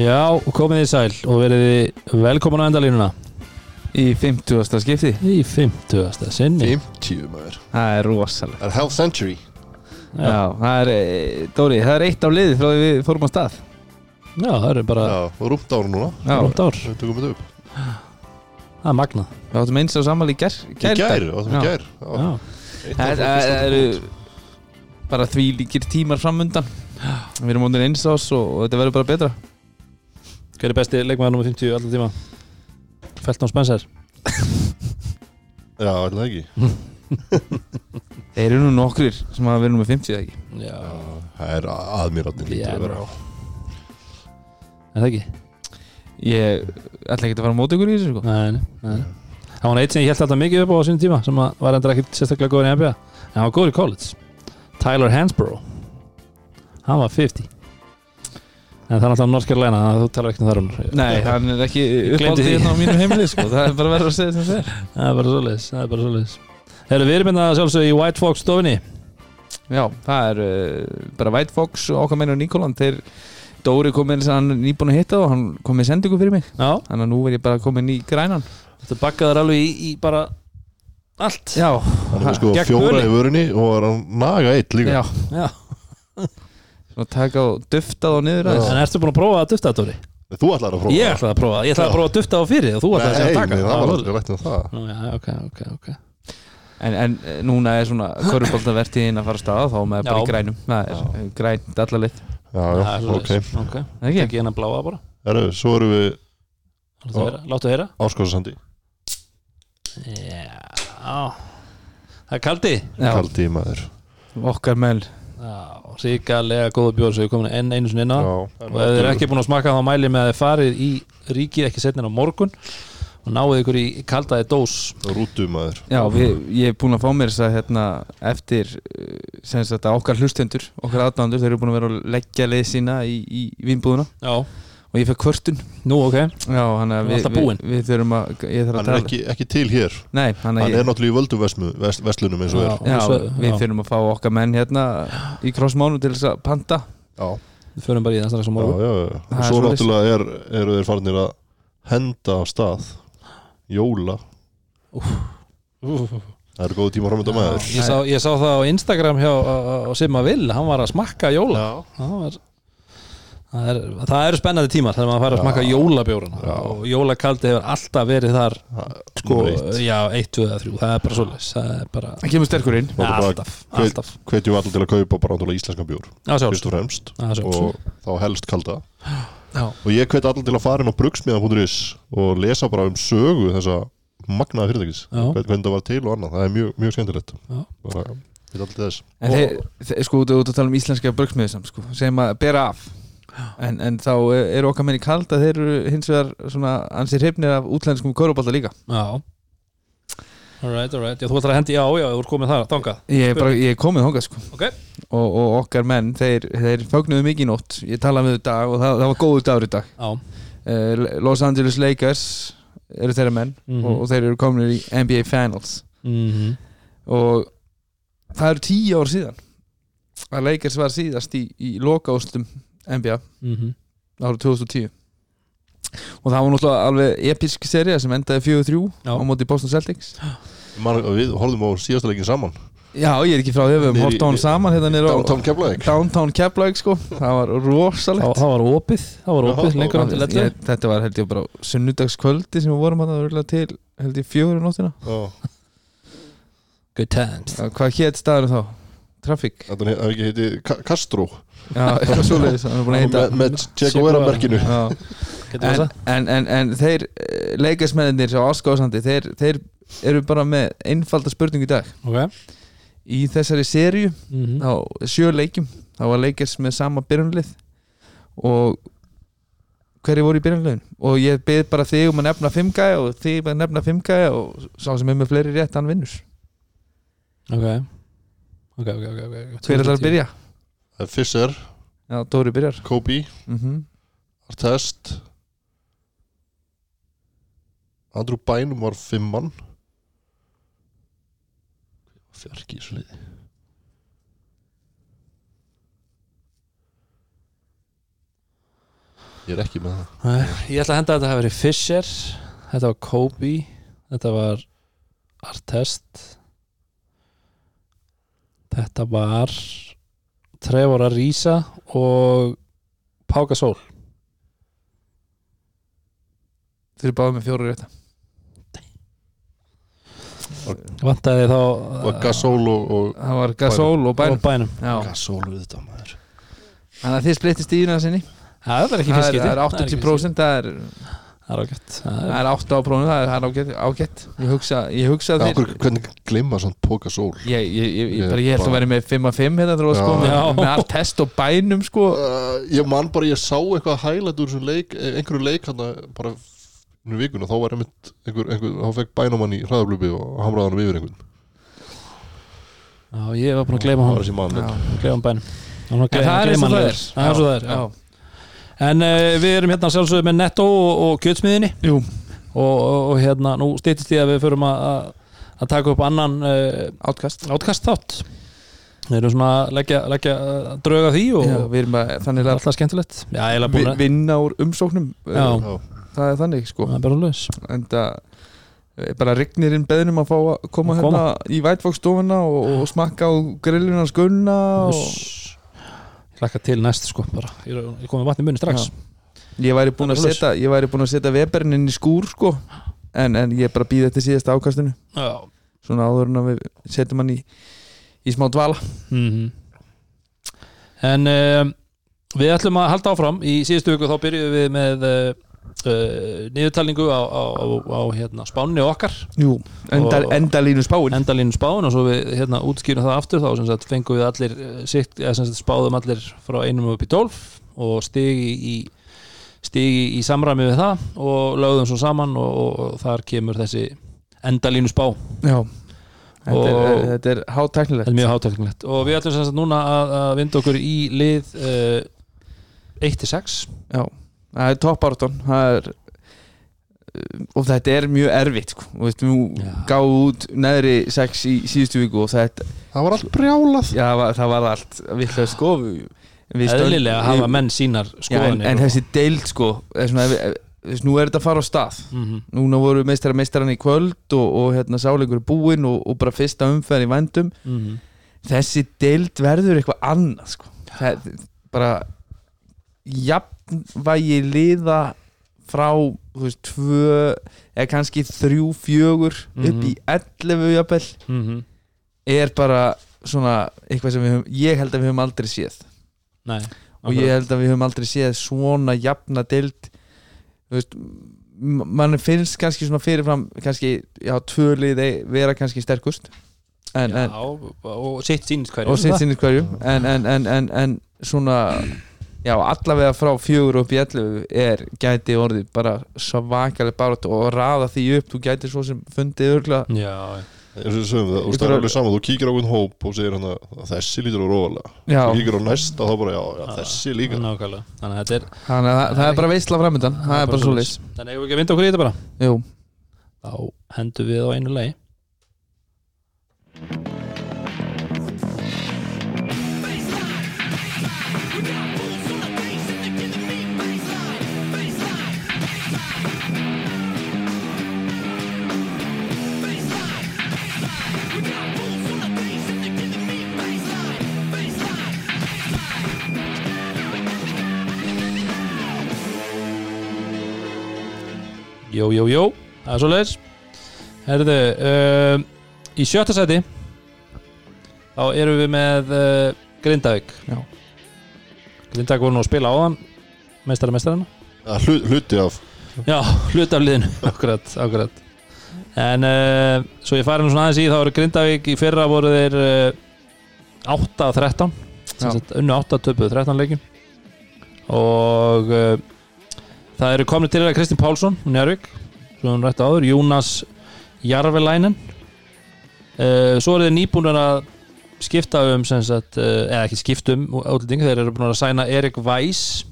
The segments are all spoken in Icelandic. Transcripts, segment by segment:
Já, komið þið sæl og verið velkomin á endalínuna. Í 50. skipti. Í 50. sinni. 50 maður. Það er rosalega Það er half century? Já, það er, e, Dóri, það er eitt á liði frá því við fórum á stað. Já, það eru bara Já, og rúmt ára núna. Já, rúmt ár. Við tökum þetta upp. Það er magnað. Við áttum eins á sammæli í gær Í gær, og það Já. er gær. Já, ár Það eru bara því líkir tímar framundan Við erum mótin eins ás og, og þetta verður bara betra hver er besti leikmaður nr. 50 alltaf tíma? Felton Spencer. Já, það ekki. Þeir eru nú nokkrir sem hafa verið með 50 eða ekki? Já, Það er aðmýrarnir Já, lítur að vera. Er það ekki? Ég ætla ekki að fara á móti ykkur í þessu sko. Nei, nei, nei. Það var eitt sem ég held alltaf mikið upp á á sínum tíma sem að var endur ekkert sérstaklega góður í NBA en hann var góður í college. Tyler Hansborough. Hann var 50 En það er Carolina þannig að þú talar ekkert um þar um. Nei, hann er ekki uppáldið hérna á mínu heimili sko. Það er bara verður að segja sem það er Það er bara svoleiðis Það er bara svoleiðis. Þegar við erum hérna sjálfsög í White Fox stofinni Já, það er uh, bara White Fox og okkar meina Nikolan Þeir, Dóri kom inn sem hann er nýbúin að hitta og hann kom með sendingu fyrir mig. Já, Þannig að nú er ég bara komin í grænan. Þetta bakkaður alveg í, í bara allt. Já, Hann er sko fjóra í vörinni. og er að já Já. Svona taka og duftað og niður Já. aðeins. En ertu búin að prófa að dufta, Dóri? Þú ætlaði að prófa Ég ætlaði að prófa Ég ætlaði að prófa að dufta á fyrir og þú ætlaði að Nei, segja að nei, taka það var Já, aldrei rætt um það. Nú, já, ok, ok, ok. En, en eh, núna er svona Köruboltavertíðin að fara af stað Þá með bara Já. í grænum. Það er grænt allalið Já, já, Það er ok. Svoleiðis. Ok, Ekki? ekki hennar bláa bara. Herru, svo erum við Láttu Láttu heyra. Áskásasandi Já. Það er kaldi. Já, Kaldi maður. Okkar mell Já, ríkalega góða bjór sem við komin enn einu sinni inn á. Já, og ef þið er ekki búin að smakka þá mæli með að þið farið í ríkið ekki setnin á morgun og náðu ykkur í kaldaði dós. Rútu maður. Já, við, ég er búin að fá mér þess að hérna, eftir eh, sem sagt að okkar hlustendur, okkar aðdándur þeir eru búin að vera að leggja leið sína í, í, vínbúðuna Já, og ég fekk kvörtun. Nú ok. Já, hann við, alltaf við, búinn. við þurfum að ég þarf að Hann er tala ekki, ekki til hér. Nei, hann Hann er náttúrulega í völdum vesmu, vest, vestlunum eins og er. Já, Svo- við já. þurfum að fá okkar menn hérna í krossmánu til þess að panta. Já, Við förum bara í það strax á já, morgun. Já, já. Það Og er svo svoleiðis. náttúrulega er, eru þeir farnir að henda af stað Jóla. Það eru góð tíma framönda með þér ég sá, ég sá það á Instagram hjá á, á, Simma Vill, hann var að smakka jóla. Já, það, var, það, er, það eru spennandi tímar þegar maður fær að jólabjóruna Já. og jólakaldi hefur alltaf verið þar sko, já, 1, 2 eða 3 það er bara svoleiðis. Það er bara Það kemur sterkur inn. Bara alltaf, alltaf. Hvetjum allir til að kaupa bara náttúrulega íslenskan bjór Fyrst og fremst. Og þá helst kalda. Já. Og ég hvet allir til að fara inn á brugsmiðan.is Og lesa bara um sögu þessa magnaða fyrirtækis. Hvernig það var til og annað. Það er mjög, mjög skemmtilegt. Bara, En þeir, sko, þú ert að tala um íslenska bröksmiðisam sko, sem að bera af en, en þá eru okkar menn í kalda þeir eru hins vegar svona ansið hrifnir af útlenskum körubálta líka. Já. Alright, alright, já, þú ætlar að hendi, já, já, þú ert komið þar, þangað. Ég er, bara, ég er komið þangað sko. Ok. og, og okkar menn, þeir, þeir fögnuðu mikið í nótt. Ég talaði með þau dag og það, það var góður dagur í dag. Já, uh, Los Angeles Lakers eru þeirra menn Mhm. og, og þeir eru komin í NBA Finals. Mhm. Og það eru tíu ár síðan að Lakers var síðast í, í lokaústum NBA mhm. Árið 2010 og það var náttúrulega alveg episk serið sem endaði 4-3 Já. á móti Boston Celtics. Man, Við horfðum á síðasta leikin saman. Já, ég er ekki frá því við hann saman hérna nýra Downtown Keflavík. Downtown Keflavík sko. Það var Það, rosalegt það var opið, það var opið já, lengur elli ég, Þetta var held ég bara sunnudagskvöldi sem við vorum að það var til held ég fjóru nóttina. Já, Good times. Hvað hétt staðurinn þá? Traffic? Þetta hefði ekki heiti Castro eitthvað svoleiðis er Með, með Che Guevara merkinu. En, en, en, en þeir leikasmennir á Áskásandi þeir, þeir eru bara með einfalda spurningu í dag. Ok. Í þessari serju Mhm. á sjö leikjum þá var leikers með sama byrjunlið og hverju voru í byrjunliðin og ég byrð bara þig um að nefna fimm gæja og þig um að nefna fimm gæja og sá sem er með fleiri rétt hann vinnur. Ok. Ok, ok, ok, ok hver er það að byrja? Er Fisser, Já, Dóri byrjar. Kobe, mm Artest. Andrew Bynum var fimmann Fjarki í þessu liði. Ég er ekki með það. Nei, Ég ætla að henda að þetta hafi verið Fisher Þetta var Kobe Þetta var Artest. Þetta var Trevor Ariza og Pau Gasol. Þeir eru báðið með fjóru rétta Vantaði þá Og Gasol og, og Það var Gasol og og Bænum. Bænum Já. Gasol við þetta maður. Þannig að þið splittist í það sinni. Það er ekki er, það er 80% Það er, Það er ágætt. Það er- 8 á prófunu Það er, er ágætt, ágætt. Ég hugsa, ég hugsa að okkur, hvernig glimma svona Póka Sól? Ég, ég, ég, ég, bara, ég held að bara- vera með 5 af 5 hérna veist, sko, með, með allt test og bænum sko. uh, Ég man bara, ég sá eitthvað hælætt úr þessum leik, eh, einhverju leik hann bara nú vikuna, þá var einmitt einhver, einhver, þá fekk bænumann í hraðablubi og hamraði hann yfir einhvern. Já, ég var búin að gleyma hann. Gleyma bænum. Það er eins og það er En uh, við erum hérna sjálfsögðu með Netto og, og kjötsmiðinni og, og, og hérna, nú stýttist ég að við förum að, taka upp annan uh, átkast átkast þátt. Við erum svona að leggja, leggja uh, drauga því og já, Við erum að þannig að alltaf skemmtilegt. Já, vi, vinna úr umsóknum Já. Það er þannig sko. Það er bara laus En það bara rignirinn beðnum að fá að koma Að hérna í vætfókstofuna og, og smakka á grilluna skunna og hlakka til næst sko bara. Ég er ég er komið vatn í munni strax. Ég væri búin að setja ég væri búin að setja veberinn inn í skúr sko. En, en ég bara að býða eftir síðasta ákastinu. Já. Svona áður en að við setjum hann í í smá dvala. Mhm. En um, við ætlum að halda áfram. Í síðustu viku þá byrjuðum við með uh, uh, niðurtalningu á, á, á, á hérna, spánni okkar. Jú, enda, Og- endalínu spáin. endalínu spán og svo við hérna, útskýrum það aftur þá sagt, fengum við allir eh, sitt, eða, sagt, spáðum allir frá einum upp í 12 og stigi í stigi í samræmi við það og lögðum svo saman og, og, og þar kemur þessi endalínu spá. Já. Þetta er, þetta er hátæknilegt. Þetta er mjög háteknilegt og við ætlum sagt núna að, að vinda okkur í lið uh, 1-6 Já, það er er uh, og þetta er mjög erfitt sko. og veist, við Já. gáum út neðri sex í síðustu viku og þetta, það var allt brjálað já, það var- það var allt villega sko eðlilega hafa menn sínar já, en, en þessi deild sko er svona, nú er þetta að fara á stað mm -hmm. núna voru meistara meistaran í kvöld og, og hérna sáleikur er búinn og, og bara fyrsta umferð í vændum Mhm. þessi deild verður eitthvað annað sko. það bara jafnvægi liða frá þú veist, tvö eða kannski þrjú, fjögur upp í 11 jafnvel Mm -hmm. er bara svona eitthvað sem við höfum, ég held að við höfum aldrei séð. Nei, og ég held að við höfum aldrei séð svona jafna deild þú veist mann finnst kannski svona fyrirfram kannski, já, tvö lið ei- vera kannski sterkust en, já, en, og sitt sínist hverju. Og sitt sinnir hverju en, en, en, en, en svona já, allavega frá fjögur upp í 11 er gæti orðið bara svakalega barátt og raða því upp. Þú gæti svo sem fundið örgla Já, og og það er alveg saman þú kíkir á einhvern hóp og segir hann að þessi lítur rólega já, þú kíkir á næsta þá bara já, já þessi líka. nákvæmlega. Þannig að þetta er þannig að það, það er bara veistla framöndan það er bara svo leys Þannig að við ekki að vinda okkur í þetta bara? Jú, Þá hendum við á einu lei Jó, jó, jó Það er svo leiðis Herðu, uh, í sjötta seti þá erum við með uh, Grindavík. Já. Grindavík voru nú að spila áðan meistara meistarana Ja, hlu- hluti af. Já, hluti af liðinu akkurat, akkurat. En uh, svo ég fari nú svona aðeins í þá eru Grindavík í fyrra voru þeir uh, 8 af 13 sem Já. sagt, unnu 8 töpuð 13 leikin og uh, það eru komni til þeirra Kristinn Pálsson Njárvík, svo hann rætti áður Jónas Jarvelænen. Uh, svo eru þeir nýbúinir að skipta um sagt, uh, eða ekki skipta um útlending, þeir eru búin að sæna Erik Weiss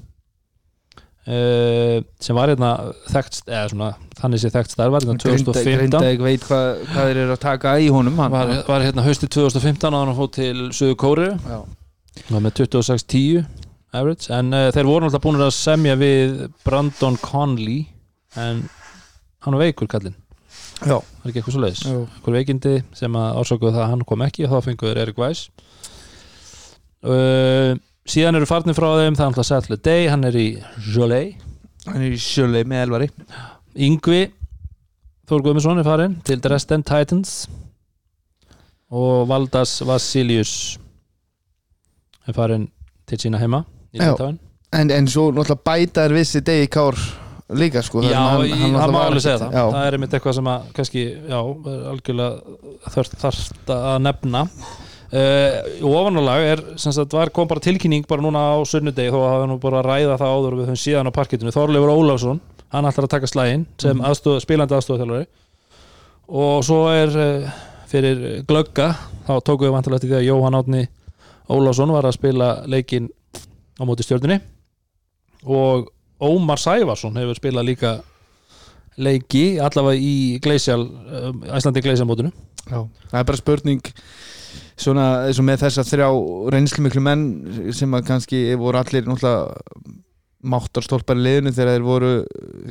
uh, sem var hérna þekkt, eða svona þannig sé þekkt starf var hérna 2015 Grindavík veit hvað, hvað þeir eru að taka í honum hann, var, var hérna haustið 2015 að hann fótt til Suðu Kóru var með 26-10 average. En uh, þeir voru alltaf búin að semja við Brandon Conley en hann var veikur kallinn. Já, það er ekki eitthvað svo leiðis eitthvað veikindi sem að ásökuðu það að hann kom ekki og þá fenguður Erik Weiss uh, síðan eru farnir frá þeim það er alltaf Sattler Day, hann er í Jolie Hann er í sjöleið með elvari. Yngvi Þór Guðmundsson er farin til Dresden Titans. Og Valdas Vassilius er farin til sína heima. En, en svo náttúrulega bæta er vissi degi kár líka sko Já, sem í- það náttúrulega má var alveg segja það. Já, það er einmitt eitthvað sem að kannski, já, algjörlega þarft, þarft að nefna. Uh, og ofanálag er sem sagt, var, kom bara tilkynning bara núna á sunnudegi þó að hafa nú bara að ræða það áður við höfum síðan á parkettinu, Þorleifur Ólafsson hann ætlar að taka slægin sem mm Mhm. spilandi aðstofþjálfari og svo er uh, fyrir glögga, þá tókum við vantilega til því að Jóhann Átni Ólafsson var að spila leikinn á móti stjörnunni og Ómar Sævarsson hefur spilað líka leiki allavega í Gleisjál Æslandi Gleisjál mótinu já. Það er bara spurning svona eins og með þessa þrjá reynslu miklu menn sem að kannski voru allir náttúrulega máttarstólpar í liðinu þegar þeir voru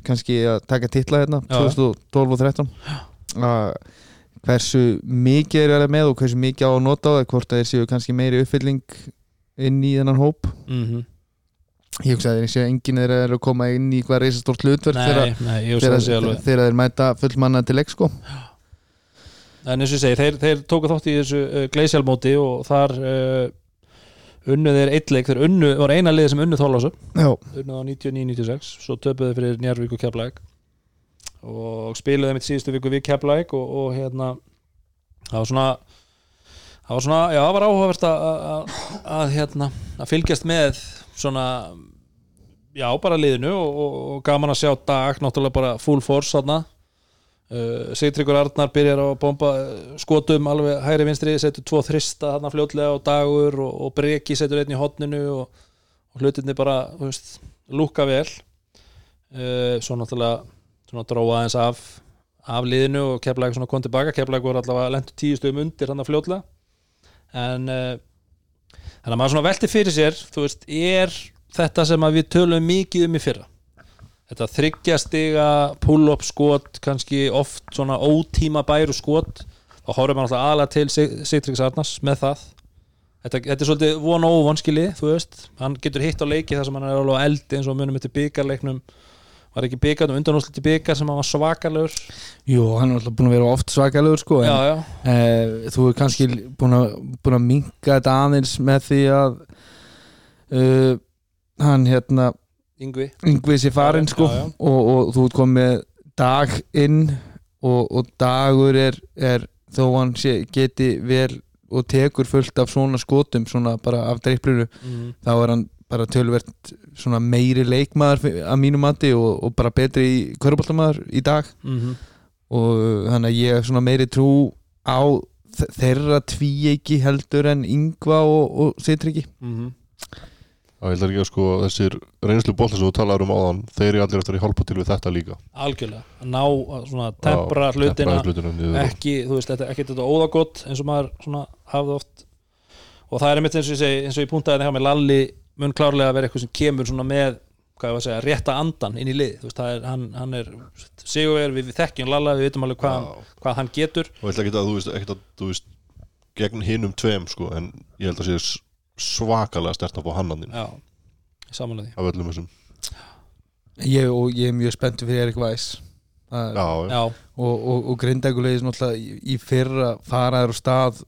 kannski að taka titla hérna Já. 2012 og 13 að hversu mikið er það með og hversu mikið á að nota á það hvort að þeir séu kannski meiri uppfylling inn í þennan hóp. Mm -hmm. ég hugsa að þeir séu enginn þeir eru að koma inn í hvað reisastórt hlutverk þegar, sé þeir mæta fullmanna til leik sko. En eins og ég segi, þeir, þeir tóku þátt í þessu uh, Gleisjál móti og þar uh, unnu þeir eitt leik. Þeir unnu, var eina liði sem unnu Þorlásu já, unnu á 99-96 svo töpuðu fyrir Njarvík og Keflæk og spiluðu þeim í síðustu viku við Keflæk og, og hérna það var svona það var svona, já, það var áhugavert að, að, að hérna, að fylgjast með svona já, bara liðinu og, og, og gaman að sjá dag, náttúrulega bara full force þarna. Uh, Sigtryggur Arnar byrjar að bomba uh, skotum alveg hægri vinstri, setur tvo þrista þarna fljótlega og dagur og, og breki setur einn í hotninu og, hlutinni bara, þú veist, lúka vel. Uh, svo náttúrulega svona dróa aðeins af af liðinu og keflæk svona kom tilbaka keflæk voru allavega lentur tíu stöðum undir hann að fljótlega en uh, þannig að maður svona velti fyrir sér þú veist, er þetta sem við tölum mikið um í fyrra? Þetta þryggja stiga pull-up skot, kannski oft svona ótíma bæru skot þá horfum maður alltaf aðlega til Sig- Sigtryggs Arnars með það. Þetta, þetta er svolítið von og óvanskili þú veist, hann getur hitt á leiki þar sem hann er alveg eldi eins og munum þetta byggarleiknum var ekki byggarnum undanúslit í byggar sem hann var svakalur Jú, hann er alltaf búin að vera oft svakalegur sko en, já, já, Eh, þú er kannski búin að, búin að minka þetta aðeins með því að uh, hann hérna yngvi yngvið sér farin Já, sko já. Og, og þú ert komið dag inn og, og dagur er, er þó hann sé, geti vel og tekur fullt af svona skotum svona bara af dreiflinu mm. þá er hann bara tölvert svona meiri leikmaður að mínu mati og, og bara betri í köruboltamaður í dag. Mm og þannig að ég er svona meiri trú á þeirra tvíeiki heldur en yngva og, og sitriki. -hmm. Það vil ekki að sko þessir reynslu boltar sem þú talaður um áðan þeir eru allir eftir að hjálpa til við þetta líka. Algjörlega, að ná að svona tempra hlutina hlutina ekki, þú veist, þetta, ekki þetta óðagott eins og maður svona hafði oft. Og það er einmitt eins og ég segi, eins og ég puntaði hjá mig Lalli mun klárlega að vera eitthvað sem kemur svona með, hvað ég var að segja, rétta andan inn í lið, þú veist, það er, hann, hann er sigur við, við þekkjum Lalla, við vitum alveg hvað, hann, hvað hann getur. Og ætla ekki að þú veist, ekkert að þú veist gegn hinum tveim sko en ég held að sé s- svakalega stert að fá hannandinn já, samanlega því. Af öllum þessum. Ég, og ég er mjög spenntur fyrir Erik Það- já, já. og, og, og grindagulegis náttúrulega í, í fyrra faraður á stað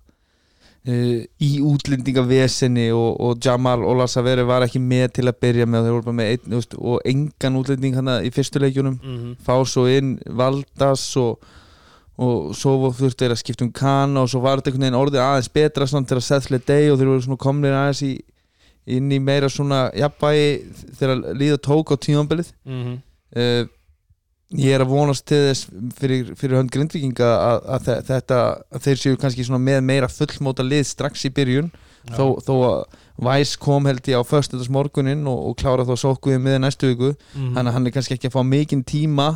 í útlendingavesinni og, og Jamal Olasaveri var ekki með til að byrja með og þeir voru bara með einn veist, og engan útlending hann í fyrstu leikjunum. Mm fá svo inn Valdas og, og svo þurftu þeir að skipta um kana og svo var þetta einhvern veginn orðið aðeins betra samt þegar Sethle Day og þeir voru komnir aðeins í, inn í meira svona jafnvægi þegar líða tók á tímambilið -hmm. uh, ég er að vonast til þess fyrir, fyrir hönd grindvikinga að, að þe- þetta að þeir séu kannski með meira fullmóta lið strax í byrjun. Þó, þó að Væs kom held ég á föstutas morgunin og, og klára þá sókuðið með næstu viku. Mhm. þannig að hann er kannski ekki að fá mikinn tíma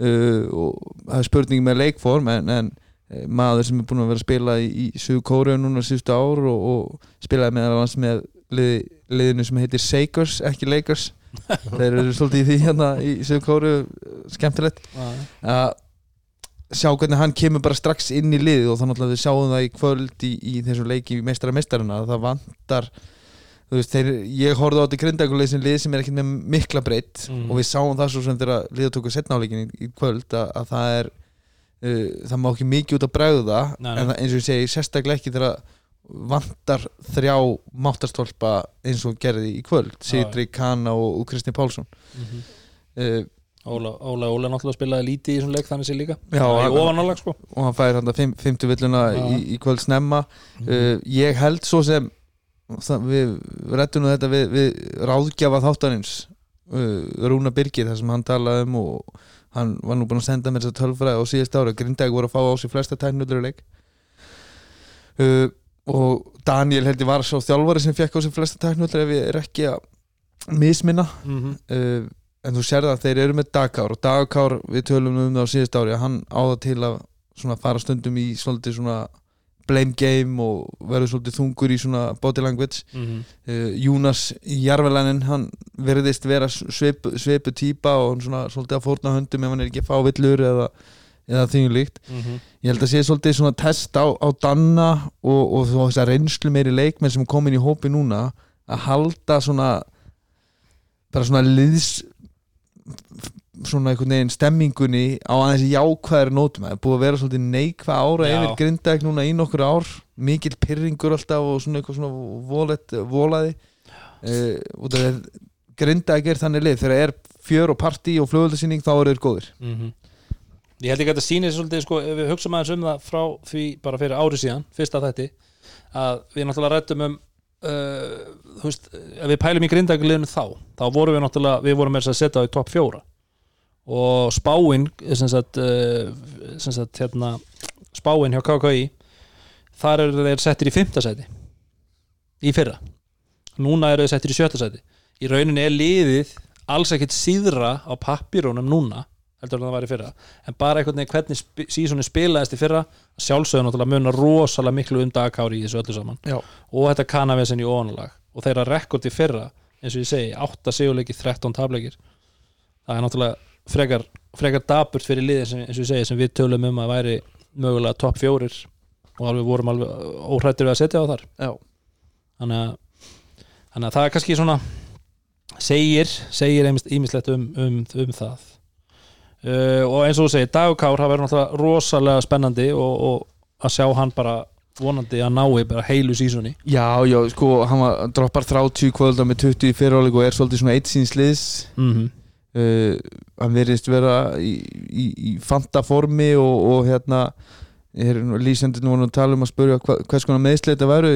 uh, og það er spurning með leikform en, en eh, maður sem er búin að vera að spila í, í Suðu Kóru núna síðustu ár og, og spilaði með, með lið, liðinu sem heitir Sakers, ekki Lakers þeir eru svolítið í því hérna í Söðkóru skemmtilegt að sjá hvernig hann kemur bara strax inn í liðið og þannig að við sjáum það í kvöld í, í þessum leiki meistara meistarina að það vantar þú veist, þeir, ég horfði á þetta grindaguleg sem lið sem er ekki með mikla breytt Mhm. og við sáum það svo sem þegar liða tóku setnáleikin í, í kvöld að, að það er uh, það má ekki mikið út að nei. en það, eins og ég segi, sérstaklega ekki þegar vantar þrjá máttarstólpa eins og gerði í kvöld Sigri Kana og, og Kristi Pálsson. Mhm. uh, Óla, Óla, Óla náttúrulega spilaði lítið í þessum leik þannig sé líka. Já, hann- sko. og hann fær hann að fymtu villuna Já. í, í kvöld snemma. Uh, ég held svo sem það, við rettum þetta við, við ráðgjafa þáttanins uh, Rúna Birgir þar sem hann talaði um og hann var nú búinn að senda mér þess að tölfræði á síðast ára, Grindæk voru að fá á sig flesta tæknullur leik og Daniel held ég var svo þjálfari sem fekk á sig flesta tæknullur ef ég er ekki að misminna mm -hmm. uh, en þú sér það að þeir eru með Dagkár og Dagkár, við tölum um það á síðust ári að hann á það til að svona fara stundum í svolítið svona blame game og verður svolítið þungur í svona body language Mhm. uh, Júnas Jarvelanin hann verðist vera svipu, svipu típa og hann svona svolítið að fórna höndum ef hann er ekki að fá villur eða, eða þingur líkt. Mhm. ég held að sé svolítið svona test á, á Danna og, og þess að reynslu meiri leikmenn sem er komin í hópi núna að halda svona bara svona liðs svona einhvern veginn stemmingunni á aðeins jákvæðir nótum. Það er búið að vera svolítið neikvæð ára Já. yfir grindaðik núna í nokkur ár. Mikill pyrringur alltaf og svona eitthvað svona volet, volaði. Uh, út af því grindaðik er þannig lið. Þegar er fjör og partí og flugöldasýning þá eru þeir góðir. Mhm. Ég held ekki að þetta sýnir svolítið sko, ef við hugsaum aðeins um það frá því bara fyrir ári síðan, fyrsta þætti að við náttúrulega rættum um uh, þú veist, ef við pælum í grindagliðinu þá, þá vorum við náttúrulega við vorum með þess að setja á í topp fjóra. Og spáin sem sagt, uh, hérna, spáin hjá KKI þar eru þeir settir í fymta sæti í fyrra. Núna eru þeir settir í sjötta sæti. Í rauninni er liðið alls ekkert síðra á pappirunum núna heldur en það var í fyrra. En bara einhvern veginn hvernig sp sísoni spilaðist í fyrra sjálfsögðu náttúrulega munar rosalega miklu um dagkári í þessu öllu saman. Já. og þetta kanavesen í onalag og þeirra rekord í fyrra eins og ég segi, 8 sigurleiki 13 tableikir það er náttúrulega frekar, frekar daburt fyrir liðin sem, eins og ég segi sem við tölum um að væri mögulega topp fjórir og alveg vorum alveg óhrættir við að setja á þar. Þannig að, þannig að það er kannski svona segir, segir ímislegt um, um, um það uh, og eins og þú segir Dagur Kár, það verður náttúrulega rosalega spennandi og, og að sjá hann bara vonandi að nái bara heilu sísoni Já, já, sko, hann var, droppar 30 kvölda með 20 í fyriráleik og er svolítið svona eitt síns liðs mm -hmm. uh, hann verðist vera í, í, í fanta formi og, og hérna lýsendinu voru að tala um að spurja hva, hvers konar meðsli þetta væru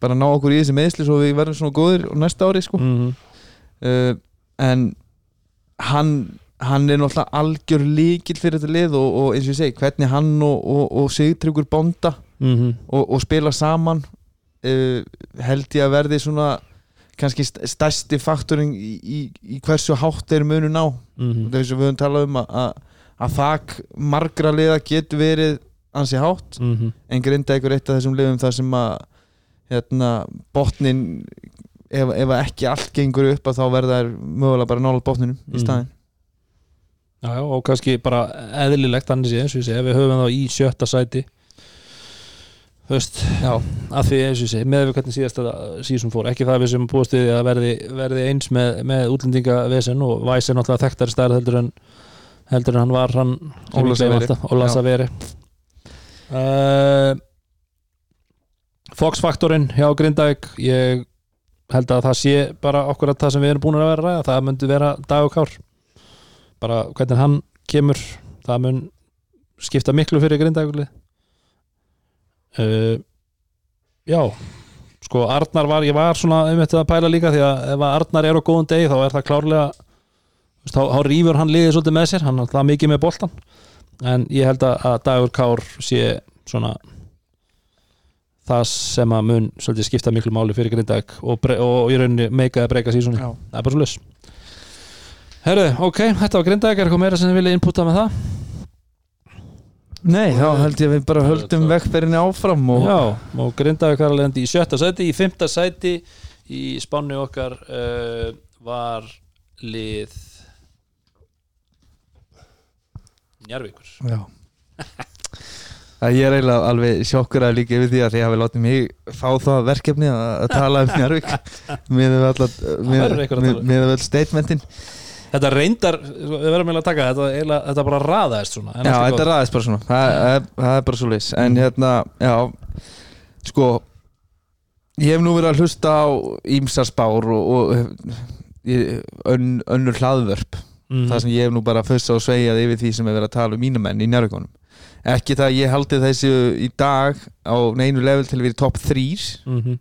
bara ná okkur í þessi meðsli svo við verðum svona góðir næsta ári sko. Mm uh, en hann hann er náttúrulega algjör líkil fyrir þetta lið og, og eins og ég segi, hvernig hann og, og, og Sigtryggur bonda -hmm. og, og spila saman uh, held ég að verði svona kannski st- stærsti faktorin í, í, í hversu hátt þeir munu ná Mm þess að við höfum talað um að, að, að þak margra liða getur verið ansi hátt -hmm. en grinda ykkur eitt af þessum liðum þar sem að hérna, botnin ef, ef ekki allt gengur upp að þá verða þær mögulega bara nála botninum Mhm. í staðin Já, já, og kannski bara eðlilegt þannig sé, eins og ég segi, ef við höfum þá í sjötta sæti þú veist Já, að því eins og ég segi, með við hvernig síðasta sísum fór, ekki það við sem búast við að verði, verði eins með, með útlendingavesen og Væs er náttúrulega þekktari stærð heldur en heldur en hann var hann sem Óla ég gleymi Saveri. alltaf, Óla Já. Saveri uh, Fox-faktorinn hjá Grindavík ég held að það sé bara okkur að það sem við erum búin að vera að ræða það myndi vera dag og kár bara hvernig hann kemur það mun skipta miklu fyrir Grindavíkulið uh, já sko Arnar var, ég var svona um þetta að pæla líka því að ef að Arnar er á góðum degi þá er það klárlega þá, þá rýfur hann liðið svolítið með sér hann er það mikið með boltan en ég held að, að Dagur Kár sé svona það sem að mun svolítið skipta miklu máli fyrir Grindag og, og í rauninni meika að breyka sísoni það er bara svo laus Herru, ok, þetta var Grindag er eitthvað meira sem þið viljið inputa með það? Nei, þá held ég að við bara höldum vegferðinni áfram og Já, og Grindavík er alveg í sjötta sæti í fymta sæti í spánu okkar uh, var lið Njarvíkur Já. Það ég er eiginlega alveg sjokkur að líka yfir því að þið hafi látið mig fá það verkefni að, að tala um Njárvík með að tala um. öll statementin Þetta reyndar, við verðum eiginlega að taka þetta eiginlega, þetta bara raðaðist svona Já, þetta ræðist bara svona. Það, það, það er bara svo leys en hérna, já sko ég hef nú verið að hlusta á ímsar spár og, og ön, önnur hlaðvörp. Mhm. það sem ég hef nú bara fyrst á að sveigja yfir því sem er verið að tala um mínu menn í njárvíkonum ekki það að ég haldi þessu í dag á neinu level til að vera í topp 3 Mhm.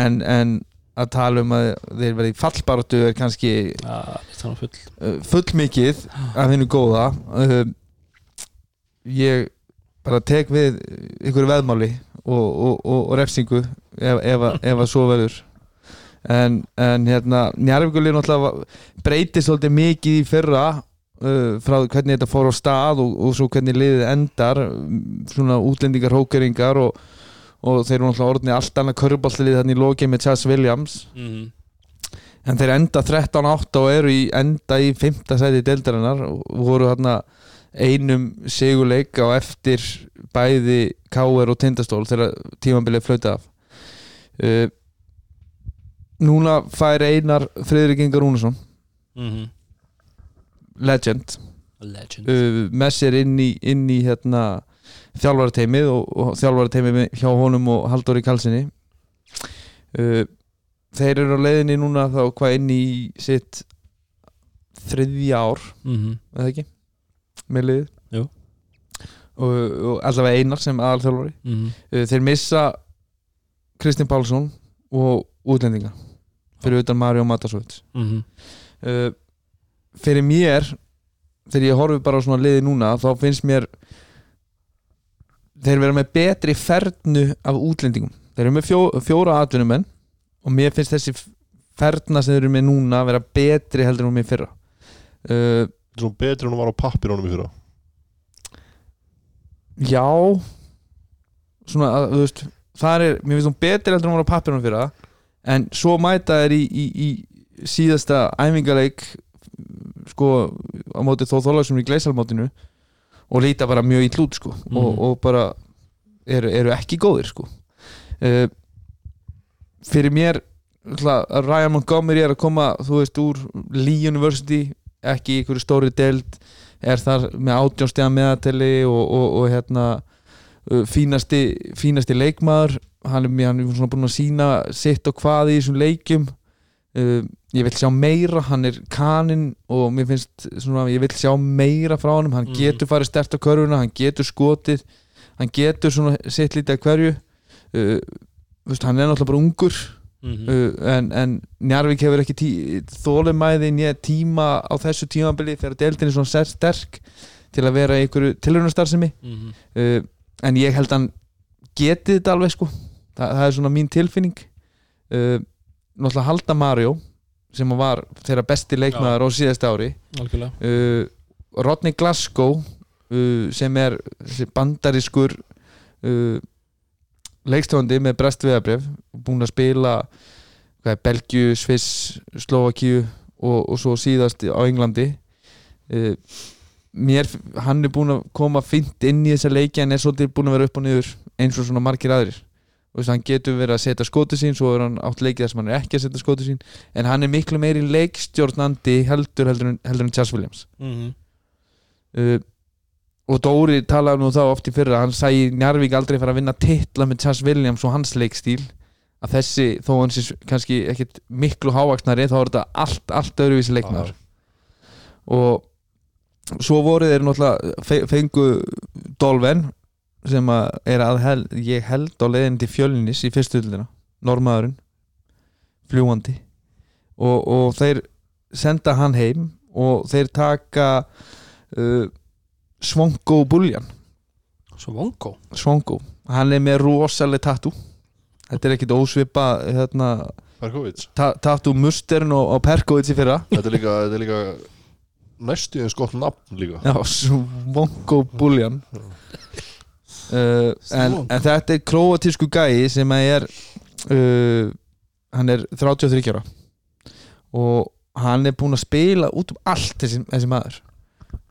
en, en að tala um að þeir verið í fallbaratu er kannski það er full. uh, full mikið að finna góða. Uh, ég bara tek við ykkur veðmáli og, og, og, og refsingu ef, ef, ef að svo verður. En, en hérna Njarvíkulir náttúrulega breytist svolítið mikið í fyrra uh, frá hvernig þetta fór á stað og, og svo hvernig liðið endar um, svona útlendingar, hókeringar og, og þeir eru náttúrulega orðinni allt annað köruboltalið þannig í lokið með Chas Williams Mhm. En þeir enda 13-8 og eru í enda í 5. sæti deildarinnar og voru hérna einum sigurleik á eftir bæði K.R. og Tindastól þegar tímabilið flöyti af uh, Núna fær Einar Friðrik Ingar Rúnarsson Mhm. legend Legend uh, með sér inn í, inn í hérna, þjálfarateimið og, og þjálfarateimið hjá honum og Halldóri Kalsinni uh, þeir eru á leiðinni núna þá hvað inn í sitt þriðja ár Mhm. eða ekki með liðið Jú. og, og allavega einar sem aðalþjálfari Mhm. uh, þeir missa Kristinn Pálsson og útlendinga fyrir utan Mario Matasovits Mhm. uh, fyrir mér þegar ég horfi bara á svona liði núna þá finnst mér þeir vera með betri fernu af útlendingum. Þeir eru með fjó, fjóra atvinnumenn og mér finnst þessi ferna sem þeir eru með núna vera betri heldur en mér fyrra. Uh, er svona betri en hún var á pappir í fyrra. Já. Svona að, þú veist það er, mér finnst hún betri heldur en hún var á pappirunum fyrra en svo mæta þeir í, í, í síðasta æfingaleik sko á móti þó þólagsum í gleisalmótinu og líta bara mjög í hlút sko. Og, Mhm. og bara eru, eru ekki góðir sko. Uh, fyrir mér Ryan Montgomery er að koma þú veist úr Lee University ekki í einhverju stóri deild er þar með átjónstega meðateli og, og, og hérna uh, fínasti, fínasti leikmaður. Hann er, hann er svona búin að sína sitt og hvað í þessum leikjum uh, ég vil sjá meira hann er kaninn og mér finnst svona, ég vil sjá meira frá honum hann Mhm. getur farið stert á körfuna, hann getur skotið hann getur svona sitt lítið að hverju uh, veist, hann er náttúrulega bara ungur Mhm. uh, en, en Njarvík hefur ekki tí, þólumæði nýja tíma á þessu tímabili þegar deildin er svona sterk til að vera einhverju tilhörnarstarfsemi Mhm. uh, en ég held að hann geti þetta alveg sko Þa, það er svona mín tilfinning uh, náttúrulega Halda Mario sem var þeirra besti leikmaður á síðasta ári. Uh, Rodney Glasgow uh, sem er bandarískur uh, leikstofandi með brest viðabref búin að spila er, Belgiu, Sviss, Slovakíu og, og svo síðast á Englandi. Uh, mér, hann er búin að koma fint inn í þessa leiki en er svolítið búin að vera upp og niður eins og svona margir aðrir að hann getur verið að setja skóti sín svo er hann átt leikið þar sem hann er ekki að setja skóti sín. En hann er miklu meiri leikstjórnandi heldur heldur en, heldur en Chas Williams. Mhm. uh, og Dóri talaði nú þá oft í fyrra hann sæði Njarvík aldrei fara að vinna titla með Chas Williams og hans leikstíl. Að þessi, þó hann sé kannski ekkit miklu hávaksnari, þá er þetta allt, allt öðruvísi leikmaður. Og svo voru þeir náttúrulega fe- fengu Dolven sem að er að held, ég held á leiðin til fjölinis í fyrstu hildina normaðurinn fljúandi og, og þeir senda hann heim og þeir taka uh, Svongo Buljan. Svo vongo Svongo, hann er með rosaleg tattoo. Þetta er ekkit ósvipa hérna, Perkovic ta tattoo mustern og, og Perkovits í fyrra. Þetta er líka, þetta er líka næstu eins gott nafn líka. Já, Svongo Buljan uh, en, en þetta er króatísku gæi sem er uh, hann er 33 ára. Og hann er búinn að spila út um allt þessi, þessi maður.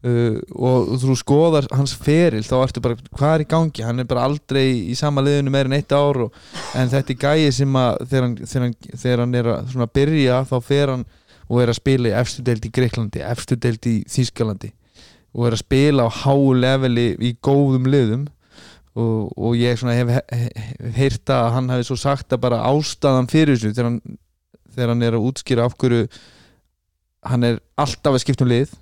Uh, og þú skoðar hans feril þá ertu bara, hvað er í gangi? Hann er bara aldrei í sama liðinu meir en eitt ár og, en þetta er gæi sem að þegar hann, þegar hann, þegar hann er að byrja þá fer hann og er að spila í efstu deild í Greiklandi, efstu deild í Þýskalandi og er að spila á háu leveli í góðum liðum og, og ég hef, heyrta að hann hafi svo sagt að bara ástæðan fyrir þessu þegar hann, þegar hann er að útskýra af hverju hann er alltaf að skipta um lið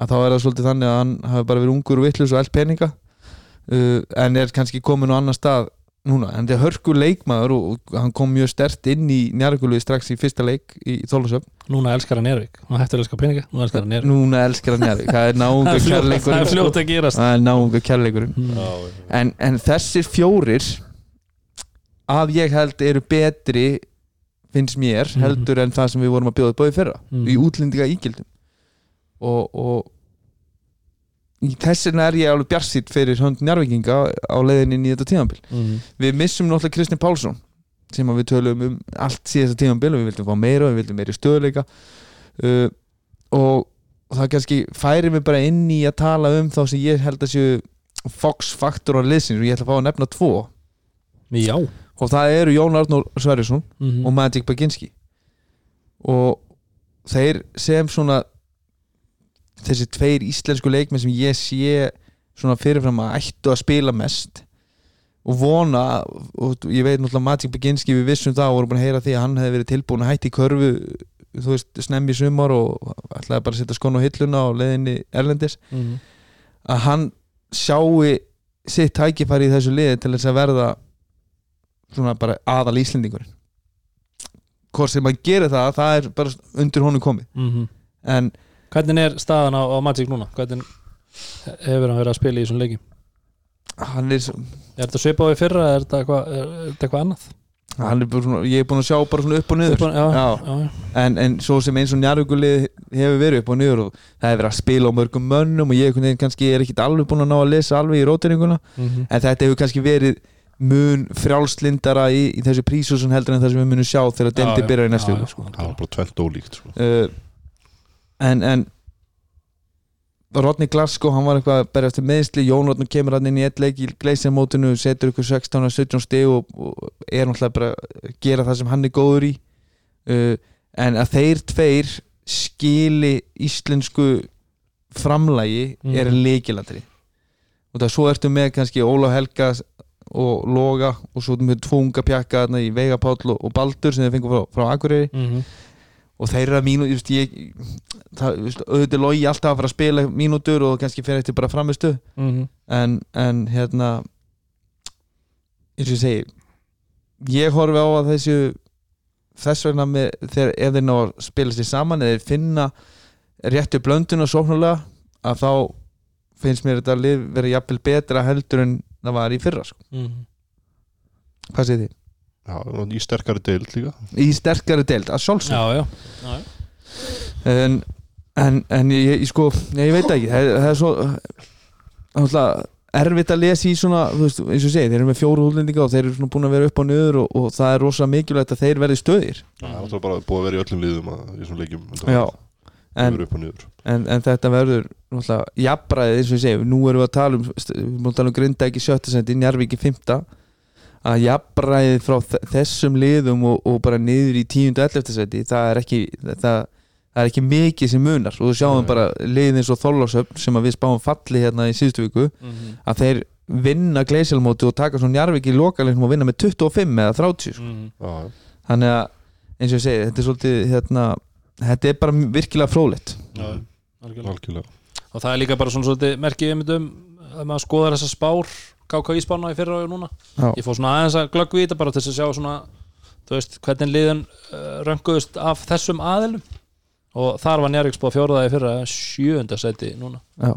að þá er það svolítið þannig að hann hafi bara verið ungur og vittlust og allt peninga. Uh, en er kannski komin á annan stað núna, en þetta er hörku leikmaður og, hann kom mjög stert inn í njárgulvi strax í fyrsta leik í Þólusöf Núna elskar hann Ervik Núna hættur að elska peninga Núna elskar hann Ervik núna elskar hann njárgulvi, það er náunga Það er sko. að gerast það er náunga kærleikurinn Mm. En, en þessir fjórir að ég held eru betri finnst mér Mhm. heldur en það sem við vorum að bjóða bóði fyrra Mm. í útlendinga ígildum og, og í þessina er ég alveg bjarsitt fyrir hönd njárvikinga á leiðinni inn í þetta tíðanbíl Mm. við missum náttúrulega Kristinn Pálsson sem við tölum um allt síðasta tíðanbíl og við vildum fá meira og við vildum meiri stöðleika uh, og það kannski færi mig bara inn í að tala um þá sem ég held að séu Fox faktor á liðsins og ég ætla að fá að nefna tvo. Já. Og það eru Jón Arnór Sverrisson Mhm. og Magic Baginski. Og þeir sem svona þessi tveir íslensku leikmenn sem ég sé svona fyrirfram að ættu að spila mest og vona og ég veit náttúrulega Magic Baginski við vissum það og vorum búin að heyra því að hann hefði verið tilbúin að hætti í körfu þú veist, snemmi sumar og ætlaði bara að setja skon á hilluna á leiðinni Erlendis Mhm. að hann sjáu sitt tækifæri í þessu liði til þess að verða svona bara aðal Íslendingurinn hvort sem hann gerir það það er bara undir honum komið Mhm. en Hvernig er staðan á, á Magic núna? Hvernig hefur hann verið að spila í þessum leikjum? hann er, Er þetta svipað við fyrra eða er þetta eitthvað, er, er þetta eitthvað annað? hann er bara svona, ég er búin að sjá bara svona upp og niður Upp og- Já, Já. já, en, en svo sem eins og njárvíkulið hefur verið upp og niður og það hefur verið að spila á mörgum mönnum og ég kannski er ekkit alveg búin að ná að lesa alveg í rótiringuna Mhm. en þetta hefur kannski verið mun frjálslindara í, í þessu prísúsun heldur en það sem við munum sjá þegar dendi byrjar í næstu sko. Það var bara tvent ólíkt sko. uh, en, en Rodney Glasgow hann var eitthvað að berja eftir meðsli Jón Rodney kemur hann inn í eitt leik í gleisjamótinu setur ykkur 16-17 stig og, og er náttúrulega bara að gera það sem hann er góður í uh, en að þeir tveir skili íslensku framlægi Mhm. er leikilatri og það svo ertu með kannski Ólaf Helga og Loga og svo með tvo unga pjakka í Veiga Páll og, Baldur sem þeir fengur frá, frá Akureyri Mhm. Og þeir eru að mínu auðvitað logi alltaf að fara að spila mínútur og kannski fyrir eftir bara framistu Mhm. en, en hérna eins og ég segi ég horfi á að þessu þess vegna með, þegar, ef þeir ná að spila sér saman eða finna réttu blönduna sóknulega að þá finnst mér þetta lið vera jafnvel betra heldur en það var í fyrra sko. Mhm. hvað segir þið? Já, í sterkari deild líka. Í sterkari deild, að sjálfsög Já, já, já, já. en, en, en ég, ég sko ég, ég veit ekki, það, er- það er svo náttúrulega erfitt að lesa í svona, þú veist, eins og ég segi, þeir eru með fjóru útlendinga og þeir eru búin að vera upp og niður og, og það er rosa mikilvægt að þeir verði stöðir. Það er náttúrulega bara búið að vera í öllum liðum að, í svona leikjum en, en, upp og niður. en, en þetta verður jafnræðið eins og ég segi, nú erum við að tala um við erum að tala um grinda ekki sjötta sendi Njarvík í fymta að jafnræðið frá þessum liðum og, og bara niður í tíundu ellefta sendi það er ekki það, það er ekki mikið sem munar og þú sjáum Nei. bara liðin eins og Þorlásöfn sem að við spáum falli hérna í síðustu viku Mhm. að þeir vinna gleisilmóti og taka svona Njarvík í lokalinn og vinna með 25 eða 30 sko. Já, já. þannig að eins og ég segi, þetta er svolítið hérna, þetta er bara virkilega frólitt Já, algjörlega. algjörlega og það er líka bara svona svolítið merkið um að maður skoðar þessa spár KKÍ spána í fyrra og núna Já. ég fór svona aðeins að glöggu í þetta bara til að sjá svona þú veist hvernig liðan uh, rönguðust af þessum aðilum og þar var Njárvík spáð fjóraðið fyrra sjöunda seti núna Já.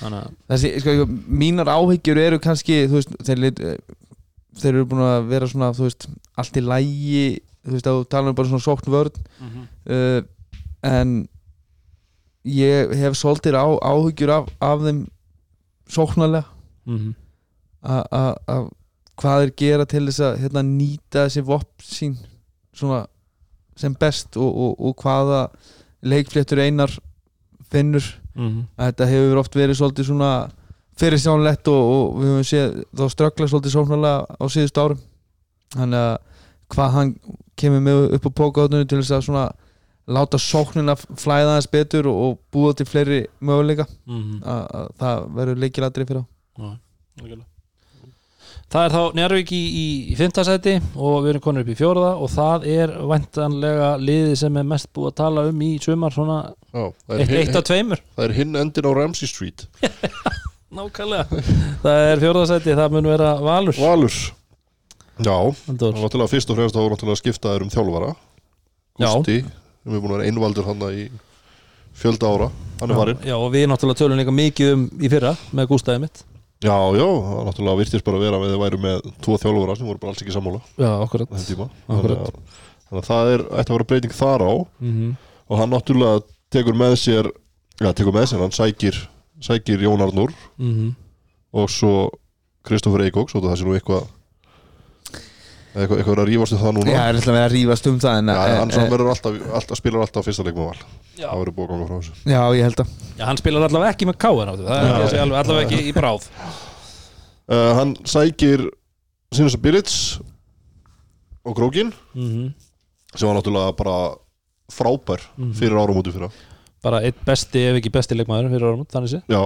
þannig að þessi, sko, mínar áhyggjur eru kannski þú veist, þeir, lit- þeir eru búin að vera svona, þú veist, allt í lægi þú veist, að þú tala um bara svona sókn vörn uh, en ég hef svolítið á, áhyggjur af, af þeim sóknarlega Mhm. Að- að að hvað þeir gera til þess að hérna, nýta þessi vopp sín svona sem best og, og, og hvaða leikfléttur einar finnur Mhm. að þetta hefur oft verið svolítið svona fyrirsjánlegt og, og við höfum séð þá ströggla svolítið sóknarlega á síðustu árum þannig að hvað hann kemur með upp á pókáðunum til þess að svona láta sóknina flæða þess betur og, og búa til fleiri möguleika Mhm. að, að það verður leikilatri fyrir á Algjörlega. Það er þá Njárvík í, í, í fimmtasæti og við erum konur upp í fjóraða og það er væntanlega liðið sem er mest búið að tala um í sumar svona Já, er eitt, hinn, eitt af tveimur. það er hinn endin á Ramsey Street. Nákvæmlega. Það er fjóraðasæti, það mun vera Valur. Valur. Já, náttúrulega fyrst og fremst þá var náttúrulega skiptaður um þjálfara. Já. Gústi, sem er búin að vera einvaldur hann í fjölda ára. Hann er varinn Já, og við náttúrulega tölum líka mikið um í fyrra með Gústaði mitt Já, já, það náttúrulega virtist bara að vera þið væri með tvo þjálfara sem voru bara alls ekki sammála Já, akkurat. þannig að, að það er, ætti að vera breyting þar á. Mm -hmm. og hann náttúrulega tekur með sér já, tekur með sér, hann sækir sækir Jón Arnur Mhm. og svo Kristoffer Eikóks og það sé nú eitthvað eitthvað, eitthvað er að rífast um það núna? Já, það er alltaf að vera að rífast um það en, Já, hann samt verður alltaf, alltaf spilar alltaf fyrsta leik með val Já. það verður búið að ganga frá þessu. Já, ég held að. Já, hann spilar allavega ekki með káin áttu Það? Er alveg, allavega ekki í bráð. Uh, hann sækir Sinus Billits og Grókin mm sem var náttúrulega bara frábær Mhm. fyrir áramóti fyrra. Bara eitt besti, ef ekki besti leikmaður fyrir árum, þannig sé. Já,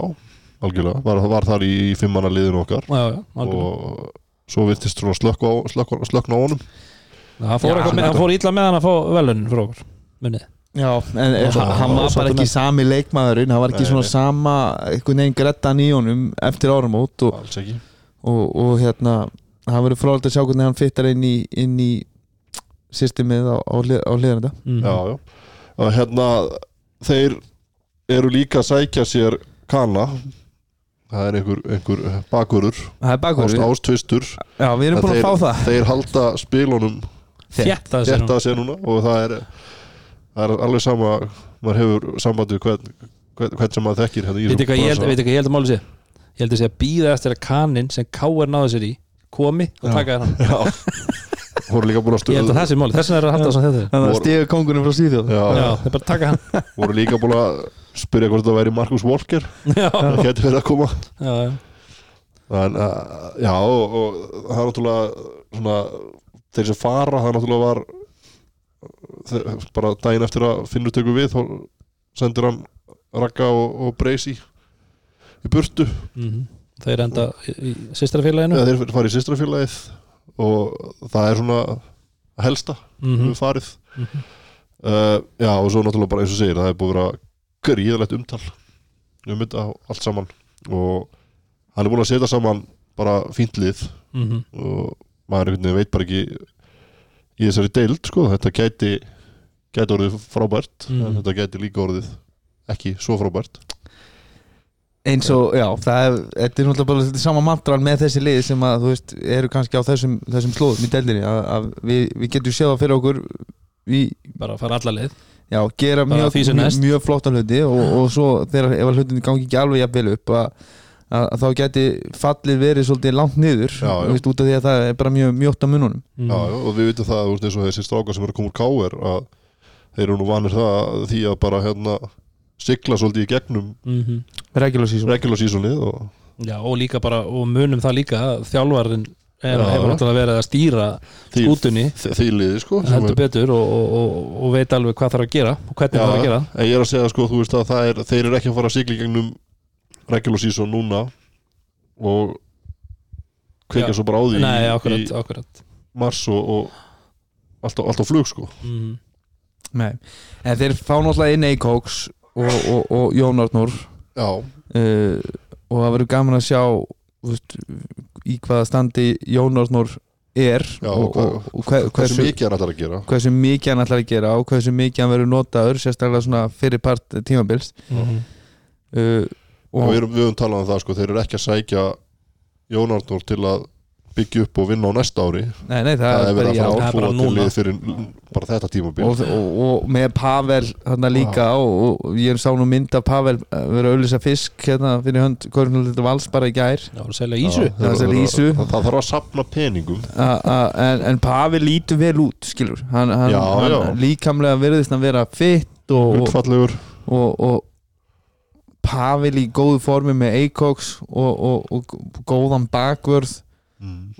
algjörlega, var, var þar í, í fimmanna liðinu okkar. Já, já, algjörlega. Og svo virtist á, slökk, slökkna á honum hann fór, hann- hann fór illa með hann að fá velunin fyrir okkur Munnið Já, en Og svo- hann og var bara ekki sami leikmaðurinn hann var ekki Nei, svona nei. sama einhvern veginn grettan í honum eftir áramót og, alls ekki og, og hérna það verður frálega að sjá hvernig hann fittar inn í, inn í systemið á, á, á þetta mm. já, já. og hérna þeir eru líka að sækja sér kana það er einhver, einhver bakurur er ást, ástvistur Já, við erum búin að fá það. þeir halda spilunum þetta að segja núna og það er, það er alveg sama maður hefur sambandi hvern, hvern, hvern sem maður þekkir hérna Veitir þessum hvað ég held, bransa. veitir hvað ég held að máli sé? Ég held að sé að býða eftir að kaninn sem K.R. náði sér í komi og taka þér hann. Já, voru líka búin að Ég held að það sé máli, þess vegna er að halda þess að þetta Þannig að stiga kongurinn frá Svíþjóð. Já, Já, það er bara að taka hann. Voru líka búin að spyrja hvort það væri Markus Walker. Já, það getur verið að koma. Já, já. En, uh, já og, og það er náttúrulega svona, þeir sem fara það náttúrulega var þeir, bara daginn eftir að finnur tökur við þá sendir hann Ragga og, og Breisi í burtu. Mhm. Þeir enda í, í sýstrafélaginu eða þeir fara í sýstrafélagið og það er svona helsta Mhm. við farið. Mhm. uh, já og svo náttúrulega bara eins og segir það er búið að vera gríðalegt umtal um þetta allt saman. Og hann er búin að setja saman bara fínt lið. Mhm. og maður einhvern veginn veit bara ekki í þessari deild sko, þetta gæti gæti orðið frábært Mhm. en þetta gæti líka orðið ekki svo frábært. Eins og, já, það er þetta er náttúrulega bara þetta sama mantran með þessi lið sem að, þú veist, eru kannski á þessum, þessum slóðum í deildinni, að, að við, við getum séð það fyrir okkur við, Bara að fara alla leið já, gera mjög, mjög, mjög flotta hluti og, og svo þegar ef hlutin gangi ekki alveg jafn vel upp að, að, að þá geti fallið verið svolítið langt niður Já, já. þú veist, út af því að það er bara mjög mjótt á mununum Mhm. já, já, og við veitum það úr eins og þessi strákar sem eru að koma úr káir að þeir eru nú vanir það því að bara hérna sigla svolítið í gegnum Mhm. regular season regular seasonið og Já, og líka bara, og munum það líka að þjálfarinn Já. Hefur náttúrulega verið að stýra því, skútunni því, því liði sko heldur er- betur og, og, og, og veit alveg hvað þarf að gera og hvernig þarf að gera Já, ég er að segja sko, þú veist að það er, þeir eru ekki að fara að sigla í gegnum regular season núna og kveikja Já. svo bara á því Nei, akkurat, í akkurat mars og, og allt, á, allt á flug sko mm. Nei. en þeir fá náttúrulega inn Eikóks og, og, og Jón Arnór Já, uh, og það verður gaman að sjá þú veist, í hvaða standi Jón Arnór er Já, og, og, og hver, hversu hversu, mikið hann ætlar að gera hversu mikið hann ætlar að gera og hversu mikið hann verður notaður sérstaklega svona fyrir part tímabils Mm. uh, og og við erum, við erum talað um það sko, þeir eru ekki að sækja Jón Arnór til að byggja upp og vinna á næsta ári. Nei, nei, það, það er er verið að fara Það er að bara búa til núna. lið fyrir bara þetta tímabil. Og, og, og með Pavel hérna líka og, og ég sá nú mynd af Pavel að vera að auðlýsa fisk hérna fyrir hönd Kornhildur Vals bara í gær. Já, að ísu. Já, Það að lýsu. það, það þarf að sapna peningum. A, a, en, en Pavel lítur vel út skilur, hann, hann, Já, hann já. líkamlega virðist hann vera fitt og, og, hlutfallegur og, og Pavel í góðu formi með Eikoks og, og, og góðan bakvörð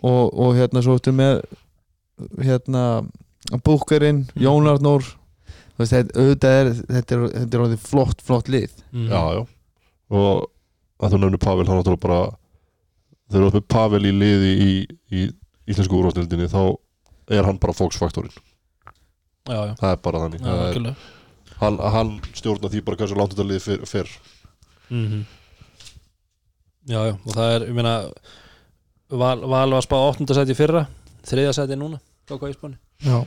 og, og hérna svo eftir með hérna Búkarinn, Jón Arnór. Þetta, auðvitað er þetta er, þetta er orðið flott, flott lið. Mhm. já, já. Og að þú nefnir Pavel hann náttúrulega bara þegar þú ert með Pavel í liði í, í íslensku úrvastildinni þá er hann bara já, það er bara þannig. Er, hann, hann stjórna því bara hversu langt þetta liði fyrr, fyrr. Mhm. Já, já, og það er, ég meina Val, Val var spáð 8. sæti í fyrra þriðja sæti núna, hvað í spáni. Já,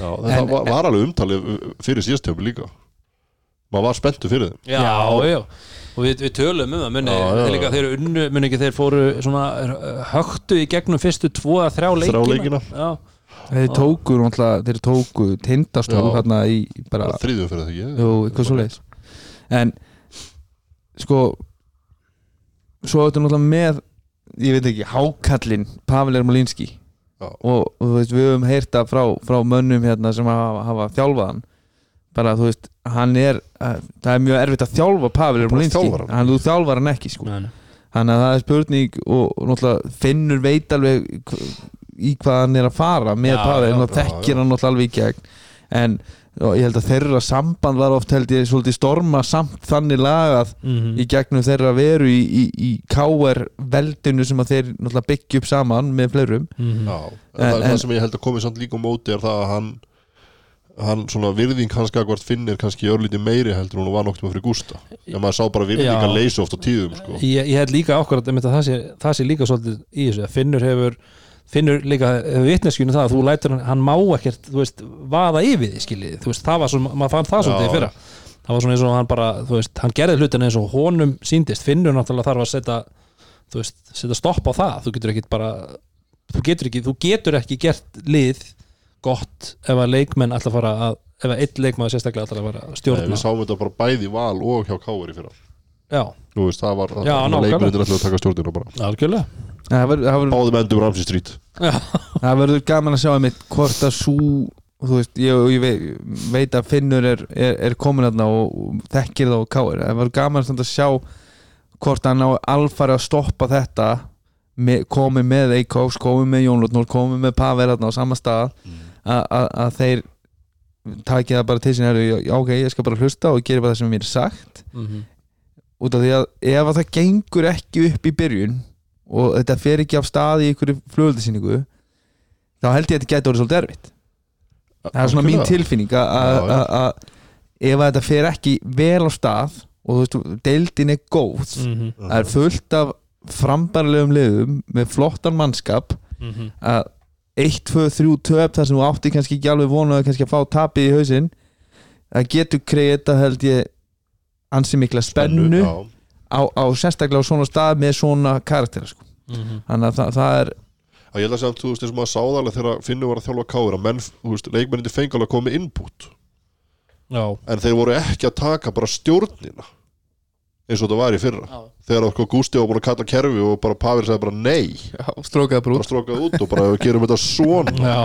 Já, En- það var, var alveg umtalið fyrir síðastjöfum líka. Maður var spenntu fyrir þeim. Já, já, og við, við tölum um það muni, Já, já, þeir líka, já. þeir unnu muni ekki þeir fóru svona uh, högtu í gegnum fyrstu tvo að þrjá leikina Þrjá leikina. Já, þeir tóku þeir tóku tindastól Já. hérna í bara, þriðjum fyrir það ekki jú, eitthvað svo leiðis en sko svo þetta náttúrulega með ég veit ekki, hákallinn Pavel Ermolinski. Og, og þú veist, við höfum heyrta frá, frá mönnum hérna sem hafa, hafa þjálfaðan bara þú veist, hann er uh, það er mjög erfitt að þjálfa Pavel Ermolinski. hann. þú þjálfar hann ekki sko. Nei, nei. þannig að það er spurning og, og náttúrulega Finnur veit alveg í hvað hann er að fara með Já, Pavel og já, þekkir hann náttúrulega alveg í gegn. En og ég held að þeirra samband var oft held ég svolítið storma samt þannig lagað Mhm. í gegnum þeirra veru í, í, í KR veldinu sem að þeir náttúrulega byggja upp saman með fleirum Mhm. Já, en, En- það, en- það sem ég held að komi samt líka á móti er það að hann hann svona virðing hans gagvart finnir kannski örlítið meiri heldur hún var nokkuð fyrir Gústa en maður sá bara virðing að leysa oft á tíðum sko. ég, ég held líka ákvarðat að það sé, það sé líka svolítið í þessu að Finnur hefur Finnur líka vitneskjunum það að þú lætur hann, hann má ekkert, þú veist, vaða yfir því skiljið, þú veist, það var svona, maður fann það svolítið fyrra, það var svona eins og hann bara þú veist, hann gerði hlutin eins og honum síndist, Finnur náttúrulega þarf að setja þú veist, setja stopp á það, þú getur ekki bara, þú getur ekki, þú getur ekki gert lið gott ef að leikmenn að fara að ef að einn leikmaður sérstaklega að fara að Nei, stjórna við sáum þetta bara bæði val og hjá Káur í fyrra. Já, Þú veist, það var Já, nákvæmlega. leikmyndir ætlaðu að taka stjórnina bara. Algjörlega Báðum endum Ramsey Street. Það verður gaman að sjá einmitt hvort að sú þú veist, ég, ég veit, veit að Finnur er, er, er komin þarna og, og þekkir það á KR það verður gaman að sjá hvort hann á alfari að stoppa þetta með, komið með Eikóks komið með Jónlutnór, komið með Pavel þarna á sama stað. Að- að að þeir taki það bara til sín herru, já, ok, ég skal bara hlusta og gera bara það sem mér er sagt. Mhm. Út af því að ef að það gengur ekki upp í byrjun og þetta fer ekki af stað í einhverju flugöldasýningu þá held ég að þetta gæti orðið svolítið erfitt. Það er svona mín tilfinning að- ef að þetta fer ekki vel á stað og þú veist, deildin er góð mhm. það er fullt af frambarlegum liðum með flottan mannskap mhm. að 1, 2, 3 töp þar sem þú átti kannski ekki alveg vonaði kannski að fá tapið í hausinn það getur kreita held ég ansi mikla spennu, já. Á, á sérstaklega á svona stað með svona karaktera sko. mhm. Þannig að það, það er að ég held að segja þú veist eins og maður sáð alveg þegar Finnur var að þjálfa Káur að menn, þú veist, leikmenninni fengi alveg að koma með input. Já, en þeir voru ekki að taka bara stjórnina eins og þetta var í fyrra. Já. þegar sko Gústi var búin að kalla kerfi og bara Pavel sagði bara nei. Strókaða brú bara strókað út og bara gerum þetta svona. Já.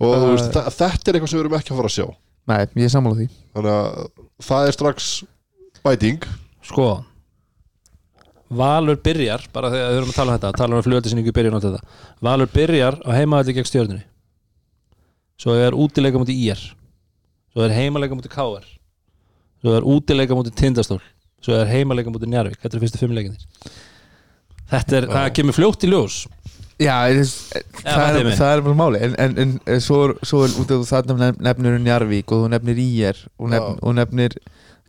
og þú veist, þetta er eitthvað sem við erum ekki að fara að sjá. Nei, ég er sammála því. Þannig að það er strax bæting. Sko Valur byrjar, bara þegar við erum að tala um þetta tala um fljóðlisningu í byrjun á þetta. Valur byrjar á heimaðalli gegn stjórnunni svo er útileika múti IR svo er heimaleika múti KR svo er útileika múti Tindastól. Svo er heimaleika múti Njarvík þetta er fyrstu fimm leikinir þetta er, það kemur fljótt í ljós. Já, það, fatið er, það er bara máli en, en, en, en svo, er, svo er út af þarna nefnir Njarvík og þú nefnir IR og, og nefnir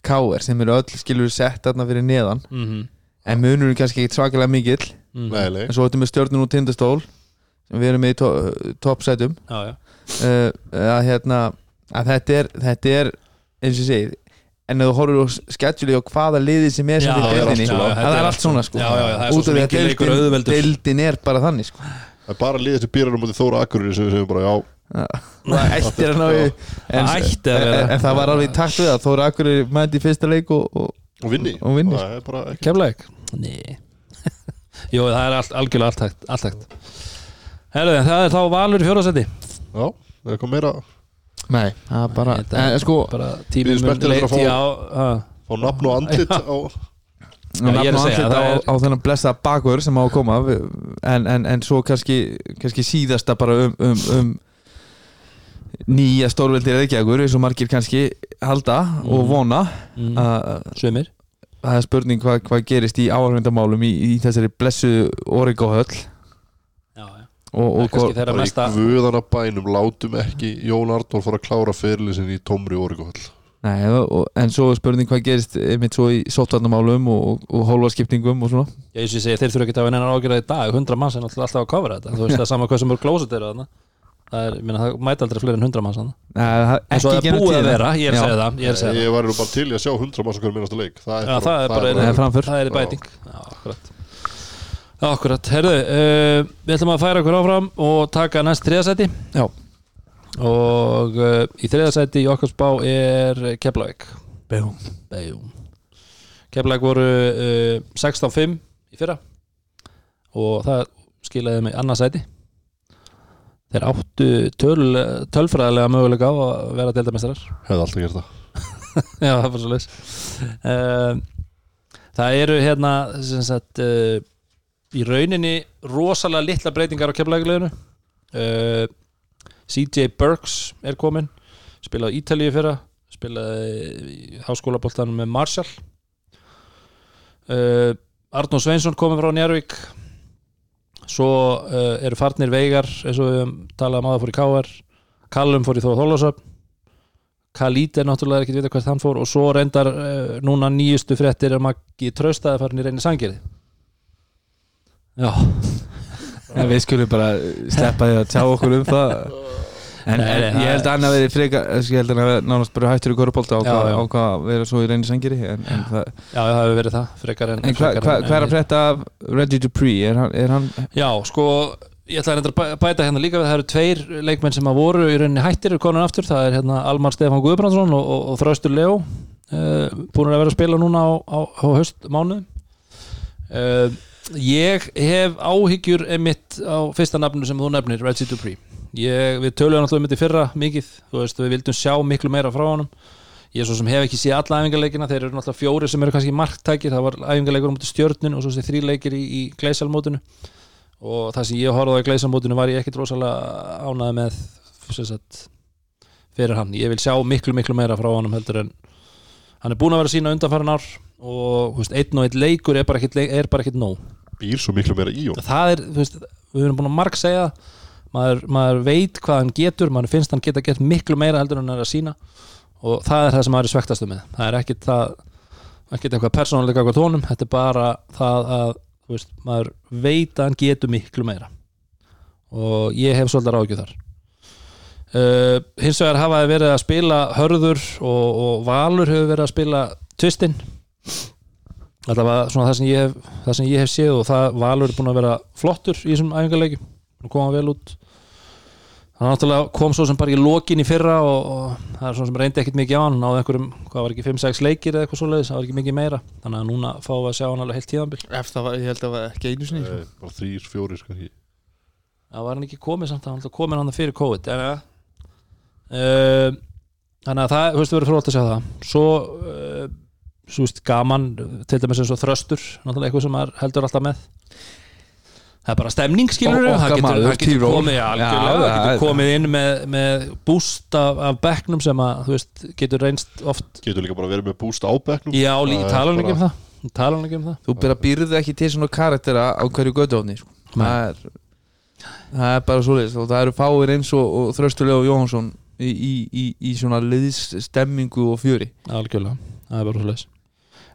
KR sem eru öll skilur sett þarna fyrir neðan. Mm -hmm. En munur er kannski ekki svakalega mikill. Nei, nei. en svo ertu með stjórnun og tindastól sem við erum með í to toppsætum já, já. uh, að hérna að þetta er, þetta er eins og ég segi en ef þú horfur á sketsjuli og hvaða liði sem er sem við er deildinni það er allt svona sko. Já, já, já, er út af því að deildin, auðveldur. deildin er bara þannig sko. Það er bara liðið sem býrar um í Þóra Akureyri sem við segjum bara já, það ættir að ná í en, Það ætti að var alveg takt við það Þóra Akureyri mæti í fyrsta leik og, og, vinni Og vinni. Það er bara ekki? Nei Jú, það er allt, algjörlega allt hægt. Herðu, það er þá Valur í fjóraðsæti Já, það er eitthvað meira nei, það er bara en, sko, bara Við tímum erum spenntir að fá- ha. Fá nafn og andlit á Já, ég er að segja, á, það er- á þennan blessa bakur sem á að koma en, en, en svo kannski, kannski síðasta bara um, um, um nýja stórveldi reykjagur eins og margir kannski halda og Mhm. vona. Mm. að Sumir. Það er spurning hvað hva gerist í áhörvendamálum í, í þessari blessu Origo-höll Já, já. Og, og Kannski þeirra bara í mesta guðana bænum látum ekki Jón Arnór fara að klára fyrirlið sinni í tómri og, en svo er spurning hvað gerist einmitt svo í sóttvarnamálum og, og hólfarskiptingum og svona. Já, eins og ég segi, þeir þurfa ekki að hafa neina ágjörða í dag. 100 manns er náttúrulega alltaf að kofra þetta. Þú veist, það er sama hvað sem eru klóset eru þarna Það er, ég meina, það mæta aldrei fleiri en 100 manns þarna. Nei, það En svo ekki það er búið að vera, ég er að segja það Ég er að segja það Ég var nú bara til í að sjá 100 manns okkur minnasta leik. Það Já, það er bara- Það er framför. Það er í bæting. Já, akkurat. Já, akkurat, herðu uh, Við ætlum að færa okkur áfram og taka næst þriðasæti. Já. Og uh, í þriðasæti í okkar spá er Keflavík. Keflavík voru uh, 16-5 í fyrra. Og það skilaði mig annarsæti Þeir áttu töl, tölfræðilega möguleika á að vera deildamestrar Hefði alltaf gert það. Já, það er bara svo leys Það eru hérna sem sagt uh, í rauninni rosalega litla breytingar á keflæguleginu uh, CJ Burks er komin spilaði Ítalíu fyrra spilaði háskólaboltanum með Marshall. Uh, Arnó Sveinsson komin frá Njárvík svo uh, eru farnir Veigar eins og við um að það fór í KR Callum fór í Þóð Þólasöfn Khalid er náttúrulega ekki að vita hvert hann fór og svo reyndar uh, núna nýjustu fréttir er Maggi tröstaði farin í reyni sangeri Já, En við skulum bara sleppa því að tjá okkur um það En, Nei, ég held að hann að vera frekar ég held að hann að nánast bara hættur í korupólta á hvað að vera svo í reyni sangeri en, en, það, já, það hefur verið það frekar en, en hvað hva, hva er að frétta af Reggie Dupree? Er hann, er hann Já, sko, ég ætla að bæta hérna líka við það eru tveir leikmenn sem að voru í rauninni hættir konin aftur, það er hérna Almar Stefán Guðbrandsson og, og, og Þraustur Leo uh, búin að vera að spila núna á, á, á höstmánuðum uh, Ég hef áhyggjur emitt á fyrsta nafnu sem þú nefnir, Reggie Dupree ég, Við töluðum náttúrulega um þetta fyrra mikið, þú veist, við vildum sjá miklu meira frá honum. Ég er svo sem hef ekki séð alla æfingarleikina, þeir eru náttúrulega fjóri sem eru kannski marktækir, það var æfingarleikur um stjörnun og svo sé þrý leikir í, í gleisalmótinu og það sem ég horfði á í gleisamótinu var ég ekkit rosalega ánæði með sagt, fyrir hann. Ég vil sjá miklu miklu meira frá honum heldur en hann er búin að vera sína undanfæran ár og veist, einn og einn leikur er bara er ekkit nóg. Býr svo miklu meira í hún það er, veist, við erum búin að marg segja maður, maður veit hvað hann getur maður finnst hann geta gett miklu meira heldur en hann er að sína og það er það sem maður er svektastu með. Það er ekkit það ekkit eitthvað persónulega eitthvað tónum þetta er bara það að veist, maður veit að hann getur miklu meira. Og ég hef svolítið ráðgjöð þar. Uh, hins vegar hafaði verið að spila hörður og, og valur hefur verið að spila tvistinn allavega svona það sem ég hef hef séð og það valur er búin að vera flottur í þessum æfingarleiki og koma vel út hann náttúrulega kom svo sem bara í lokin í fyrra og, og það er svona sem reyndi ekkit mikið á hann náði einhverjum, hvað var ekki 5-6 leikir eða eitthvað svoleiðis, það var ekki mikið meira. Þannig að núna fáum við að sjá hann alveg heilt tíðanbil Eftir það var, ég held að það var ekki einu sinni. Sko. Eh, Bara þrýr, fjórir kannski. Það var hann ekki komið samt, hann var alltaf komin hann fyrir COVID en, uh, þannig að það, þú veist, við verðum frólægt að sjá það. Svo uh, svo veist, gaman, til dæmis eins og þröstur náttúrulega eitthvað sem heldur alltaf með það er bara stemning skilur Og- hann okkar getur, maður, getur komið, já, það- getur komið inn með, með búst af, af bekknum sem að, þú veist, getur reynst oft Getur líka bara verið með búst á bekknum. Já, Það er tala hann ekki um það. Tala hann ekki um það. Þú byrja býrðu ekki til svona karaktera á hverju göduhóðni sko. Það, er, það er bara svoleiðis og það eru fáir eins og, og Þröstulega og Jóhansson í, í, í, í svona liðsstemmingu og fjöri. Algjörlega, það er bara svo uh,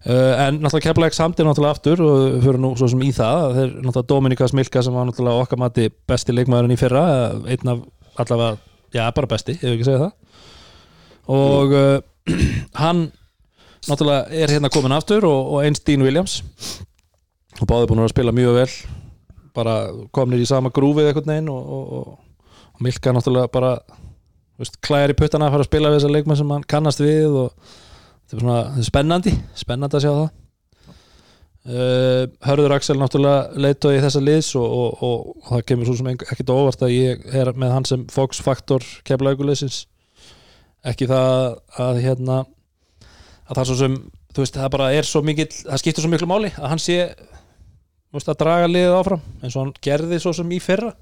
en náttúrulega Keflæk samt er náttúrulega aftur og fyrir nú svo sem í það. Að þeir náttúrulega Dominika Smilka sem var náttúrulega okkar mati besti leikmaðurinn í fyrra eða einn af allavega, já bara besti ef við ekki segja það. Og uh, hann náttúrulega er hérna komin aftur og, og eins Dean Williams. Og báði búin að spila mjög vel bara komnir í sama grúfið einhvern veginn og, og, og, Milka náttúrulega bara veist, klæðir í puttana að fara að spila við þessa leikmenn sem hann kannast við og þetta er svona er spennandi, spennandi að sjá það. Uh, Hörður Axel náttúrulega leitt í þessa liðs og, og, og, og það kemur svo sem ekkert óvart að ég er með hann sem Fox Factor keflauguleysis ekki það að hérna að það svo sem þú veist, það bara er svo mikill það skiptir svo miklu máli að hann sé veist, að draga liðið áfram eins og hann gerði svo sem í fyrra.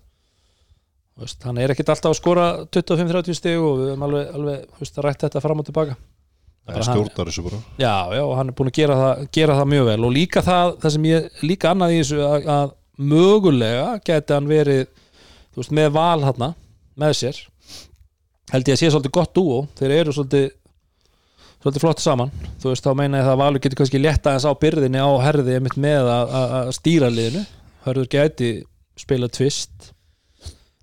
Veist, hann er ekkit alltaf að skora 25-30 stig og við höfum alveg, alveg veist, rætt þetta fram og tilbaka Það er stjórnar þessu bara. Já, já, og hann er búin að gera það, gera það mjög vel. Og líka það, það sem ég líka annað í þessu að, að mögulega geti hann verið þú veist, með val hann með sér. Held ég að sé svolítið gott dúo þeir eru svolítið svolítið flott saman, þú veist, þá meina ég það að Valur getur kannski létta þess á byrðinni á herði einmitt með að, að, að stýra liðinu. Hörður gæti spila tvist.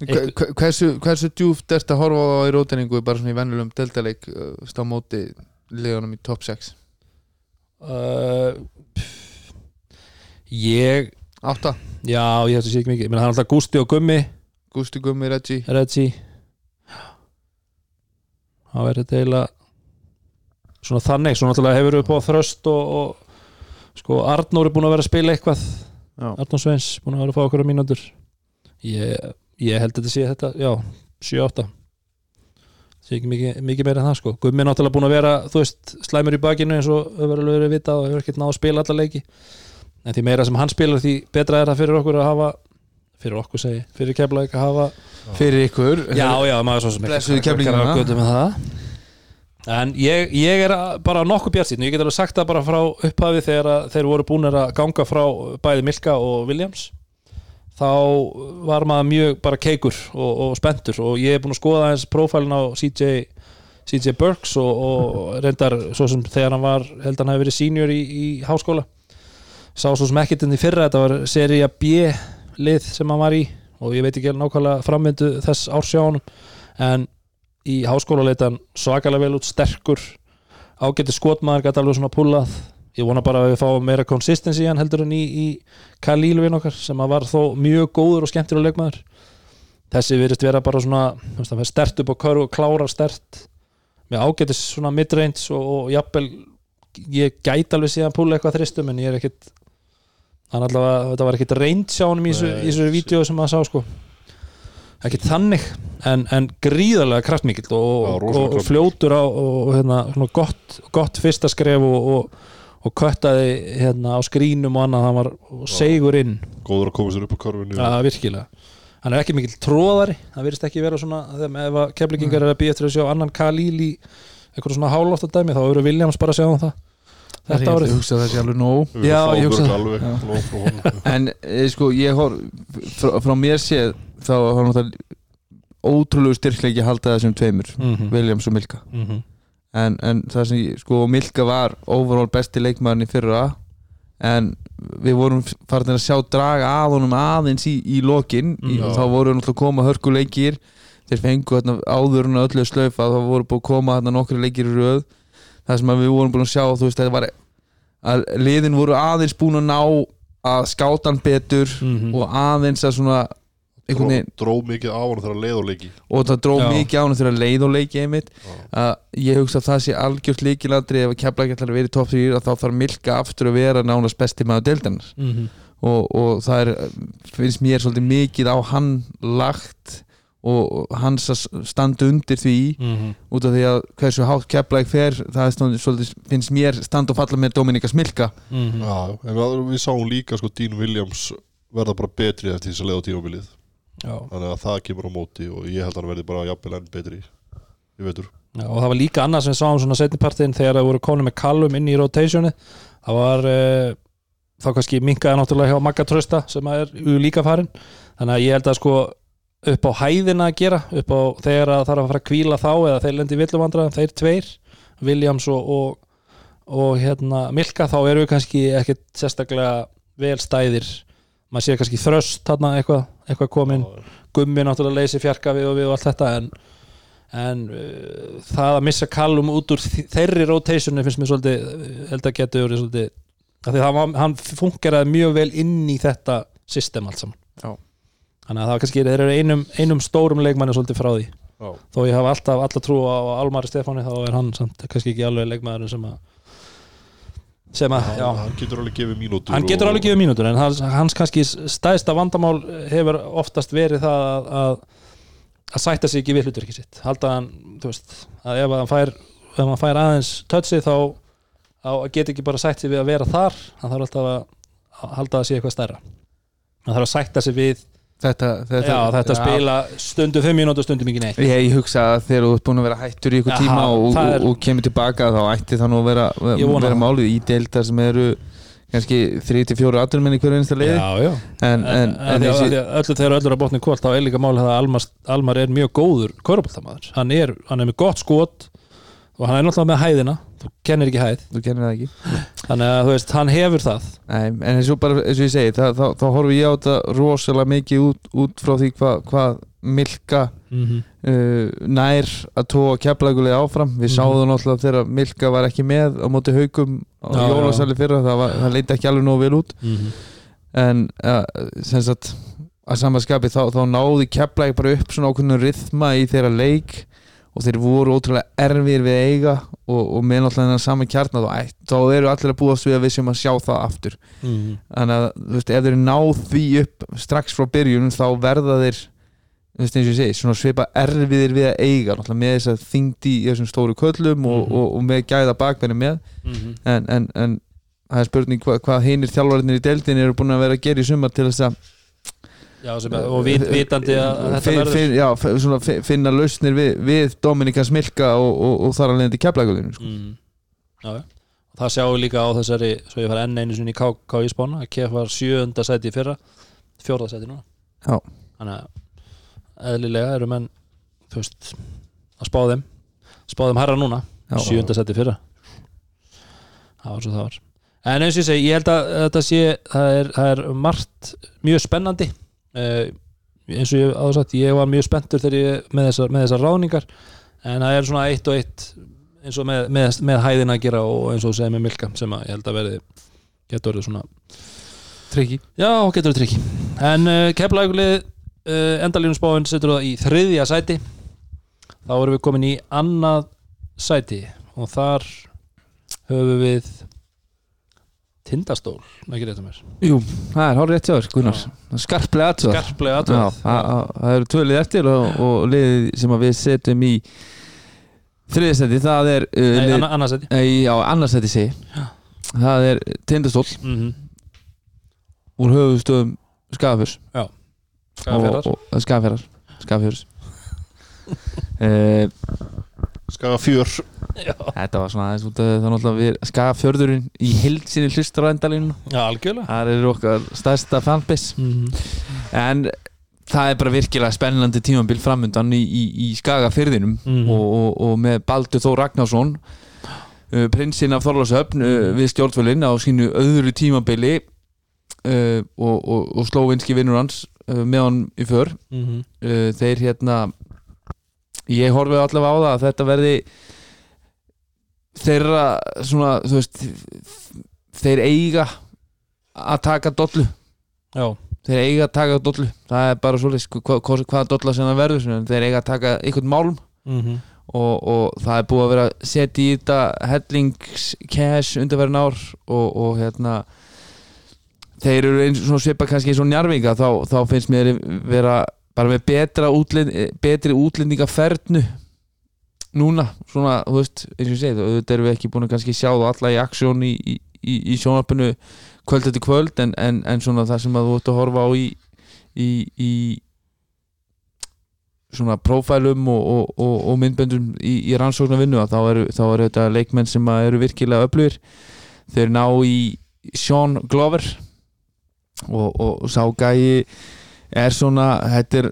Hve- hve- hversu, hversu djúft ert að horfa á í rótningu bara svona í venjulegum deltaleik uh, stá móti liðunum í top 6 uh, ég átta, já, ég þetta sé ekki mikið, menn það er alltaf Gústi og Gummi. Gusti Gummi, Reggi Reggie. Það verður þetta eiginlega svona þannig, svo náttúrulega hefur upp á þröst og, og sko Arnór er búin að vera að spila eitthvað. Já. Arnór Sveins, búin að vera að fá okkur mínútur. Ég, ég held að þetta sé þetta já, 7-8 sé ekki mikið, mikið meira en það sko. Gummi er náttúrulega búin að vera, þú veist, slæmur í bakinu eins og alveg verið vita og hefur ekkert náð að spila alla leiki. En því meira sem hann spilar því betra er það fyrir okkur að hafa fyrir okkur segi, fyrir keflaðik að hafa fyrir ykkur. Já, já, maður svo sem það. En ég, ég er bara nokkuð bjart Ég get alveg sagt það bara frá upphafi þegar þeir voru búinir að ganga frá bæði Milka og Williams þá var maður mjög bara keikur og, og spenntur. Og ég er búin að skoða eins prófælin á CJ CJ Burks og, og reyndar svo sem þegar hann var held að hann hefði verið senior í, í háskóla. Sá svo sem ekkert inn í fyrra þetta var seria B lið sem hann var í og ég veit ekki alveg nákvæmlega framvindu þess ársjáunum en í háskóla leita hann svakalega vel út sterkur ágæti skotmaður gæti alveg svona pullað ég vona bara að við fáum meira consistency í hann heldur en í, í Khalil vinn okkar sem að var þó mjög góður og skemmtilega leikmaður. Þessi virðist vera bara svona stert upp á körfu og klárar stert með ágætis svona midrange og, og jafnvel ég gæti alveg síðan púla eitthvað þristum en ég er ekkit hann allavega, þetta var ekkit reynd sjá honum í þessu, vídeo sem maður sá sko. Ekkit þannig en, en gríðarlega kraftmikill og, og, og, og fljótur á og, og hérna, gott, gott fyrsta skref og, og, köttaði hérna á skrínum og annað hann var segur inn. Góður að koma sér upp á korfinu ja, virkilega. Hann er ekki mikill tróðari það virðist ekki vera svona þegar ef að keflingingar er að býja eftir að sjá annan Khalil í eitthvað svona hálóttadæmi þá eru Williams bara að sjá um það. Þetta ég árið. hugsa það sé alveg nóg. Já, ég hugsa það. en e, sko ég hor frá, frá mér séð þá var náttúrulega ótrúlegu styrkleiki að halda þessum tveimur mm -hmm. Williams og Milka. Mm -hmm. En, en það sem ég, sko Milka var overall besti leikmaðurinn í fyrra en við vorum farin að sjá draga að honum aðeins í, í lokin í, Já. þá voru náttúrulega að koma hörkuleikir þeir fengu þarna áður en öllu slaufa þá voru búið að koma þarna nokkri leikir í röð það sem að við vorum búin að sjá þú veist það var að liðin voru aðeins búin að ná að skáta hann betur Mhm. og aðeins að svona Dró- Dró mikið á hann þegar leið og leiki og það dró Já. mikið á hann þegar leið og leiki einmitt að ég hugsa að það sé algjört líkilandri ef að kepla ekki ætlar að vera í topp 3 að þá þarf Milka aftur að vera nánast besti maður deildanar Mhm. og, og það er, finnst mér svolítið mikið á hann lagt og hans að standa undir því Mhm. út af því að hversu hátt kepla ekki fer það er svolítið, finnst mér standa og falla með Dominika Smilka Mhm. Já, en við, við sáum líka sko Dean Williams verða bara betri eftir þess að leiða tímabilið Já. þannig að það kemur á móti og ég held að hann verði bara jafnvel enn betri ég veitur Já, og það var líka annað sem við sáum svona setnipartin þegar það voru konum með Callum inn í rotationi það var uh, þá kannski minkaði náttúrulega hjá Magga Trausta sem er jú líka farin þannig að ég held að sko upp á hæðina að gera upp á þegar það þarf að fara að kvíla þá eða þeir lendi villumvandra þeir tveir, Williams og, og, og hérna Milka þá eru við kannski ekkit sérstaklega vel stæðir. Maður sé kannski þröst þarna eitthvað, eitthvað komin gummi náttúrulega leysi fjarka við og við og allt þetta en, en uh, það að missa Callum út úr þeirri rotationi finnst mér svolítið uh, held að getur verið svolítið af því það var, hann fungeraði mjög vel inn í þetta system allt saman Já. þannig að það var kannski þeir eru einum, einum stórum leikmanni svolítið frá því Já. þó ég hafa alltaf alla trú á Almari Stefáni þá er hann samt kannski ekki alveg að sem að, já, hann getur alveg gefið mínútur hann getur alveg gefið mínútur en hans, hans kannski stæðsta vandamál hefur oftast verið það að, að, að sætta sig ekki við hlutverki sitt. Halda hann, þú veist að ef hann fær, ef hann fær aðeins tötsi þá, þá get ekki bara sætt sig við að vera þar hann þarf alltaf að, að halda að sé eitthvað stærra. Hann þarf að sætta sig við þetta, þetta, já, þetta spila stundum 5 mínútur stundum ekki neitt. Ég, ég hugsa að þegar þú ert búin að vera hættur í ykkur Jaha, tíma og, það og, er- og kemur tilbaka þá ætti það nú að vera, vera málið í deildar sem eru kannski 3-4 aturmenn í hverju einsta leiði já, já. En, en, en, þessi, öllu þegar öllur að botni kvöld þá er líka mál að Almar, Almar er mjög góður köruboltamaður, hann er, hann er með gott skot og hann er náttúrulega með hæðina. Þú kennir ekki hæð, þú kennir ekki. Þannig að þú veist, hann hefur það. Nei, en eins og bara, eins og ég segi þá, þá, þá horfum ég á þetta rosalega mikið út, út frá því hvað hva Milka mm -hmm. uh, nær að tóa keflagulega áfram. Við Mhm. sáðum náttúrulega þegar Milka var ekki með á móti haugum á jólasæli fyrra. Það, leiti ekki alveg nógu vel út. En uh, sem sagt að samanskapi þá, þá náði keflæk bara upp svona ákveðnum rithma í þeirra leik og þeir voru ótrúlega erfir við eiga og, og með náttúrulega þennan saman kjarna þá, æ, þá eru allir að búast við að við sem að sjá það aftur Mhm. þannig að þú veist, ef þeir ná því upp strax frá byrjun þá verða þeir þú veist eins og ég segi, svona svipa erfiðir við að eiga náttúrulega með þess að þyngdi í þessum stóru köllum og, Mhm. og, og með gæða bakmenni með en, en, en það er spurning hva, hvað hinir þjálfarinnir í deildin eru búin að vera að gera í sumar til þess að já, að- og vit, vitandi að, þetta verður já, svona, fi- finna lausnir við, við Dominika Smilka og, og, og þar alveg til keflaguðinu sko. mm. og það sjáum við líka á þessari svo ég fara enn einu sinni í KK í spána. Að KF var sjöunda sæti í fyrra fjórða sæti núna. Já. þannig að eðlilega eru menn veist að spá þeim. Spá þeim herra núna. Sjöunda sæti í fyrra. Það var svo það var. En eins og ég segi, ég held að þetta sé það er, það er margt mjög spennandi eins og ég áður sagt, ég var mjög spenntur þegar ég með þessar, með þessar ráningar en það er svona eitt og eitt eins og með, með, með hæðina að gera og eins og segir með Milka sem að ég held að verði getur verið svona Tryggi. Já, getur verið trikki en uh, keflaugulið uh, endalínum spáin setur það í þriðja sæti. Þá erum við komin í annað sæti og þar höfum við tindastól, ekki rétt um mér? Jú, það er hárið rétt hjá þér Gunnar. Skarplega aðtöð skarplega Já, aðtöð það eru tvölið eftir og, og liðið sem við setjum í þriðistætti, það er uh, Nei, anna, Nei, já, annarstætti segi það er tindastól. Mm -hmm. úr höfustöðum Skafurs Skagafjarðar. og, og Skafjörðar Skafjörðs uh, Skaga fjör Þetta var svona aðeins út af það náttúrulega við Skafjörðurinn í á endalínu já, algjörlega. Það er okkar stærsta fanbase. Mm -hmm. en það er bara virkilega spennandi tímabil framundan í, í, í Skagafyrðinum Mhm. og, og, og með Baldur Þór Ragnarsson uh, prinsinn af Þorlásöfn uh, við stjórnvölinn á sínu öðru tímabili uh, og, og, og slóvinski vinnur hans uh, með hann í för. Mm -hmm. uh, þeir hérna ég horfi allavega á það að þetta verði þeirra svona þú veist þeir eiga að taka dollu. Já, þeir eiga að taka dollu. Það er bara svolítið hva, hva, hvaða dolla sem það verður þeir eiga að taka einhvern málum mm og, og það er búið að vera sett í þetta hellings cash undarverðin ár og, og hérna þeir eru eins og svipa kannski eins og njarvinga þá, þá finnst mér vera bara með betra útlend, betri útlendingafernu núna, svona, þú veist eins og ég segi, auðvitað erum við ekki búin að kannski sjá það alla í aksjón í, í, í, í sjónarpinu kvöld eftir kvöld en, en, en svona það sem að þú ert að horfa á í svona prófælum og, og, og, og myndböndum í, rannsóknar vinnu þá eru, þá eru þetta leikmenn sem eru virkilega öflugir. Þeir ná í Sean Glover og sá gæi er svona, þetta er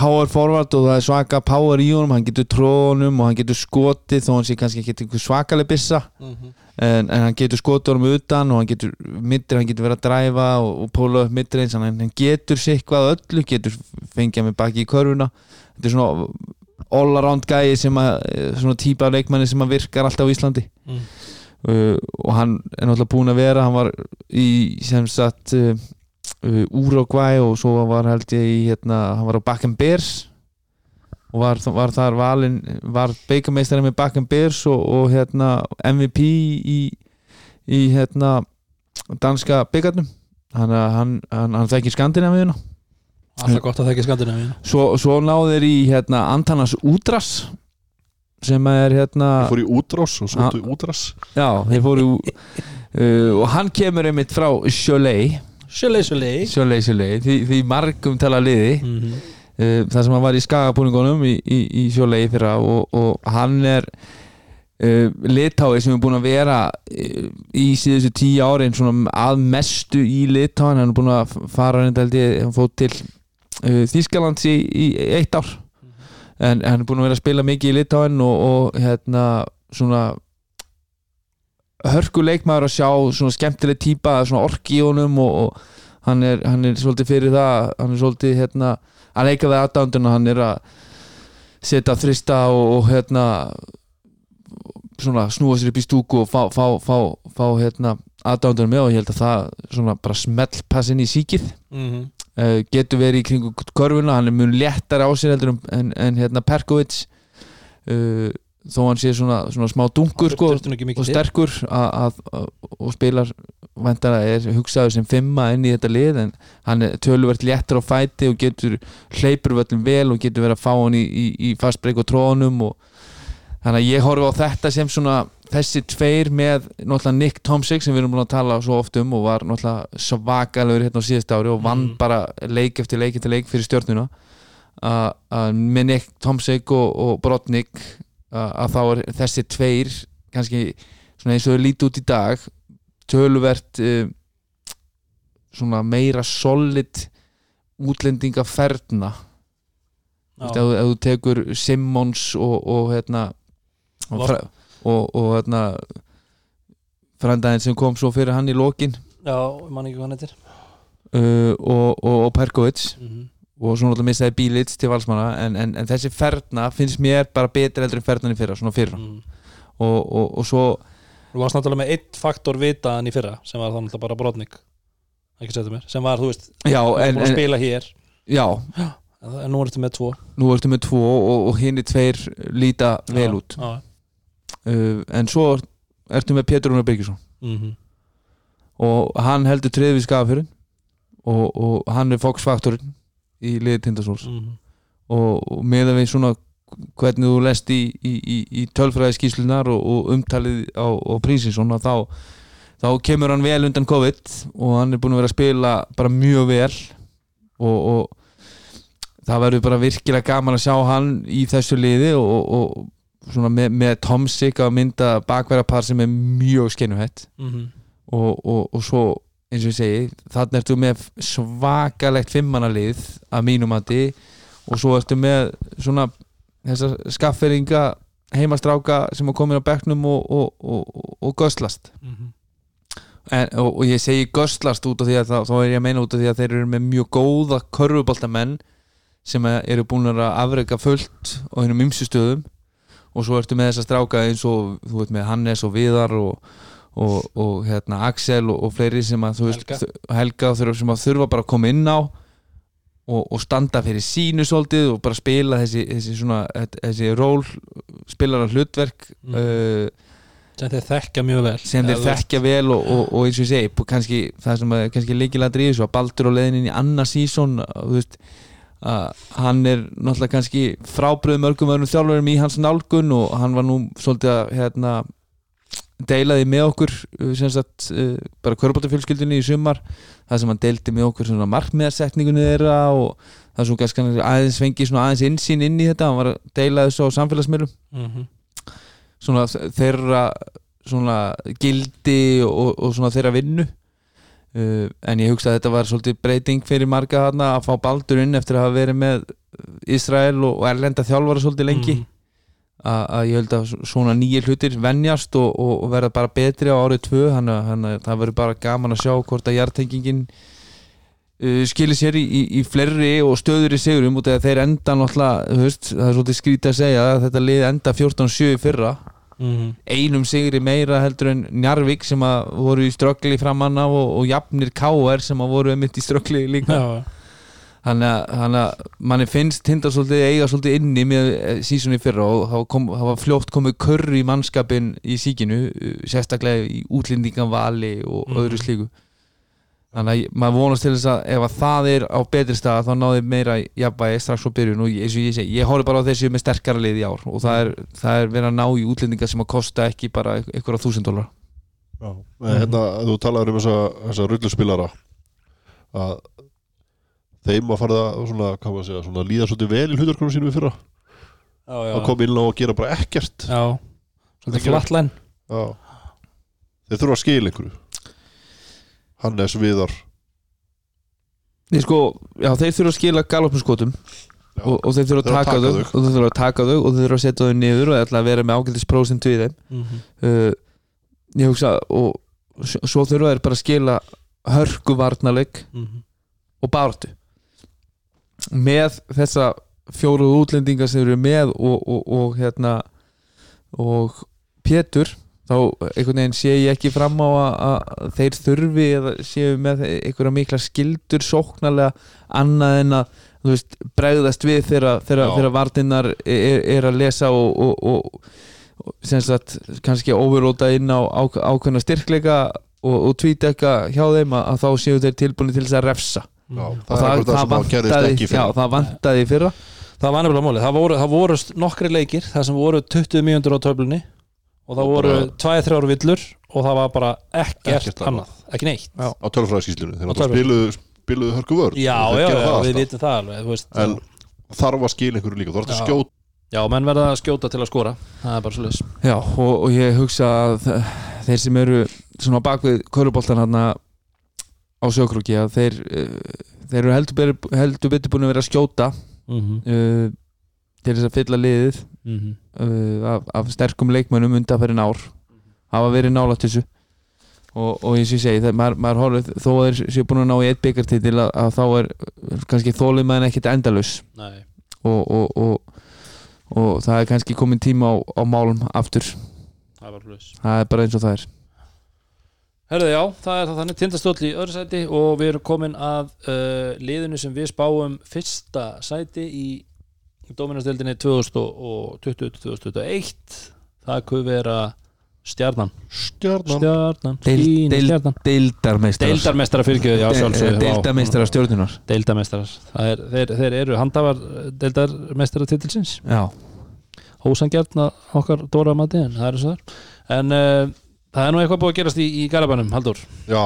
power forward og það er svaka power í honum, hann getur trónum og hann getur skotið þó hann sé kannski ekki einhver svakaleg bissa Mhm. en, en hann getur skotið honum utan og hann getur middir, hann getur verið að dræfa og, og póla upp middir eins, hann, hann getur sikvað öllu, getur fengið með baki í körfuna þetta er svona all around gæi sem að svona típa af leikmanni sem að virkar alltaf á Íslandi Mm. uh, og hann er náttúrulega búinn að vera hann var í sem sagt uh, Uruguay og svo var held ég í hérna, hann var á Bakken Bears og var, var þar valin var beigameistari með Bakken Bears og, og hérna MVP í, í hérna danska byggarnum hann, hann, hann, hann þekkir Skandinavíuna. Alltaf gott að þekka Skandinavíu svo, svo náðu þeir í hérna Antanas Údras sem er hérna fór í útrás og svo í útrás já, þeir fóru uh, og hann kemur einmitt frá Sjölei, sjölei Cholet, Cholet, því, því margum tala liði. Mm -hmm. uh, þar sem hann var í skagabúningunum í, í, í Cholet fyrra og, og hann er uh, litái sem er búin að vera uh, í síðustu tíu árin að mestu í litáin hann er búin að fara reynda hann fótt til uh, Þýskalands í, í eitt ár. En hann er búin að vera að spila mikið í litáin og, og hérna svona hörku leikmaður að sjá svona skemmtileg típa, svona orki í honum og, og hann, er, hann er svolítið fyrir það hann er svolítið hérna að leika við aðdánduna, hann er að setja þrista og, og hérna svona snúa sér upp í stúku og fá, fá, fá, fá hérna aðdánduna með og ég held að það svona bara smell passin í síkið mm -hmm. uh, getur verið í kringu korfuna hann er mjög léttar á sér heldur en, en, en hérna Perkovic uh, þó hann sé svona, svona smá dungur sko, og sterkur að, að, og spilar er hugsaður sem fimma inn í þetta lið en hann er töluvert léttur á fæti og getur hleypur völlum vel og getur verið að fá hann í, í, í fastbreyk og trónum og þannig að ég horfi á þetta sem svona þessi tveir með náttúrulega Nick Tomsik sem við erum búin að tala svo oft um og var náttúrulega svakalegur hérna á síðast ári og vann Mm. bara leik eftir leik eftir leik fyrir stjórnuna að að með Nick Tomsik og, og Brodnik að þá er þessi tveir kannski svona eins og þau líti út í dag töluvert uh, svona meira solid útlendingaferna. Ef, þú- tekur Simmons og, og hérna og, fra, og, og hérna frændaðin sem kom svo fyrir hann í lokin. Já, ég man ekki hvað hann heitir. Uh, og, og, og Perkovic. Mm -hmm. Og svo náttúrulega missaði Bílits til valsmanna en, en, en þessi ferna finnst mér bara betri heldur en fernan í fyrra, svona fyrra. Mm. og, og, og svo þú varst náttúrulega með eitt faktor vitaðan í fyrra sem var þannig bara brotning ekki setja mér, sem var, þú veist, já, en, spila hér. Já, en nú ertu með tvo. Nú ertu með tvo og, og hinn tveir líta vel út. uh, en svo ertu með Pétur Rúnar Birgisson. Mhm. og hann heldur treði við skafafjörun og, og hann er Fox-faktorinn í liði Tindastóls Mhm. og, og meðan við svona hvernig þú lest í, í, í, í tölfræði skýslunar og, og umtalið á, á Prísinsson að þá, þá kemur hann vel undan COVID og hann er búin að vera að spila bara mjög vel og, og það verður bara virkilega gaman að sjá hann í þessu liði og, og, með, með Tomsik að mynda bakverðarpar sem er mjög skennuhætt Mhm. og, og, og svo eins og ég segi, þannig ertu með svakalegt fimmannalið að mínum mati og svo ertu með svona þessar skafferinga heimastráka sem er komin á bekknum og, og, og, og göslast Mhm. en, og, ég segi göslast út af því að þá, þá er ég að meina út af því að þeir eru með mjög góða körfuboltamenn sem eru búin að afrega fullt á hennum ymsu stöðum og svo ertu með þessa stráka eins og þú veit með Hannes og Viðar og, og, og hérna Axel og, og fleiri sem að veist Helga. Helga sem að þurfa bara að koma inn á og, og standa fyrir sínu svolítið og bara spila þessi, þessi svona þessi ról spilara hlutverk Mhm. uh, sem þeir þekkja mjög vel sem þeir þekkja vel og, og, og eins og ég segi kannski, það sem kannski leikilega í þessu að Baldur á leiðin inn í annar sísón hann er náttúrulega kannski frábröð mörgum öðrum þjálfurum í hans nálgun og hann var nú svolítið að hérna, deilaði með okkur uh, sagt uh, bara körbóttafjölskyldunni í sumar. Það sem hann deildi með okkur markmiðarsetningunni þeirra og það svo kannski aðeins fengi aðeins insýn inn í þetta. Hann var að deila þessu á samfélagsmiðlum. Mhm. svona þeirra svona gildi og, og svona þeirra vinnu. Uh, en ég hugsa að þetta var svolítið breyting fyrir marga þarna að fá baldur inn eftir að hafa verið með Ísrael og, og erlenda þjálfara svolítið lengi. Mhm. að, að ég held að svona nýjir hlutir venjast og, og, og verða bara betri á árið tvö þannig að- það verður bara gaman að sjá hvort að hjartengingin uh, skilir sér í, í, í fleiri og stöður í af að þeir enda náttúrulega, veist, það er svolítið skrítið að segja að þetta lið enda 14-7 í fyrra Mhm. einum sigri meira heldur en Njarvík sem að voru í ströggli framann af og, og jafnir K.R. sem að voru mitt í ströggli líka Já, þannig að, manni finnst tindar svolítið eiga svolítið inni með sísunni fyrra og það kom, var fljótt komið körr í mannskapin í síkinu uh, sérstaklega í útlendinganvali og Mhm. öðru slíku þannig að maður vonast til þess að ef að það er á betri stað þá náði meira jafnvægi strax frá byrjun og ég- eins og ég segi, ég horfði bara á þessu með sterkara lið í ár og það er, það er verið að ná í útlendinga sem að kosta ekki bara einhverja þúsund dólar Já. Hérna, þú talaður um þessa, þessa rulluspilara að þeim að fara að svona, hvað maður að segja, svona líða svolítið vel í hlutarkonum sínum í fyrra já, já. að koma inn á og gera bara ekkert Já, svolítið Já. þeir þurfa að skila einhverju Hannes Viðar Nei, sko, já, þeir þurfa að skila galopinskotum og, og þeir þurfa að taka taka þau þau. og þeir þurfa að taka þau og þeir þurfa að setja þau niður og ætla að vera með ágældis prósentu í þeim Mhm. uh, ég hugsa og svo þurfa þeir bara að skila hörku varnarleik Mhm. og baráttu með þessa fjóruð útlendingar sem eru með og, og, og hérna og Pétur þá einhvern veginn sé ég ekki fram á að, að þeir þurfi eða séu með einhverja mikla skildur sóknarlega annað en að veist, bregðast við þegar, vartinnar er, er að lesa og, og, og, og sem sagt kannski overróta inn á, ákveðna styrkleika og, tvíteka hjá þeim að, að þá séu þeir tilbúin til þess að refsa Já, það að vantaði, já, fyrir það vantaði í fyrra. Það var nefnilega málið, það voru, það voru nokkri leikir það sem voru 20 mínútur á töflunni og það voru bara- 2-3 villur og það var bara ekkert, Ekkert annað. ekki neitt. Já. á tölfræðskíslunni náttúrulega tölfræði. spiluðu, spiluðu hörku vörð. Já, já, já, það við vitum það alveg þú veist, en þarf að skila einhverju líka. Þú þarf að skjóta Já, menn verða að skjóta til að skora. Það er bara svo leys Já, og, og ég hugsa að þe- þeir sem eru svona bak við köruboltan hann á sjókrúki að þeir, uh, þeir eru heldur, heldur betur búin að vera að skjóta mm -hmm. uh, til þess að fylla liðið Mm uh, af, af sterkum leikmönnum undanferðin ár. Hafa verið nálægt þessu. Og, og eins og ég segi, það, maður, maður horfið þó að þeir séu búin að ná í eitt byggartitil að, að þá er kannski þólið maður ekkert endalaus. Nei, og, og, og, og það er kannski komin tíma á, á málum aftur. Það það er bara eins og það er Herðu, já, það er það þannig. Tindastóll í öðru sæti og við erum komin að uh, liðinu sem við spáum fyrsta sæti í Dóminastildinni 2020-2021 það kuð vera stjarnan. Stjarnan. Stjarnan, Deild- fín deild- stjarnan. deildarmeistarar. Deildarmestara fyrirgjöðu, já sjálfsögðu. Deildarmeistara stjórnunar deildarmestrar það er, þeir, þeir eru handhafar deildarmestara titilsins já, ósangjarn að okkar Dóra Mati en það er svo þar. En uh, það er nú eitthvað búið að gerast í, í Garabænum, Haldur já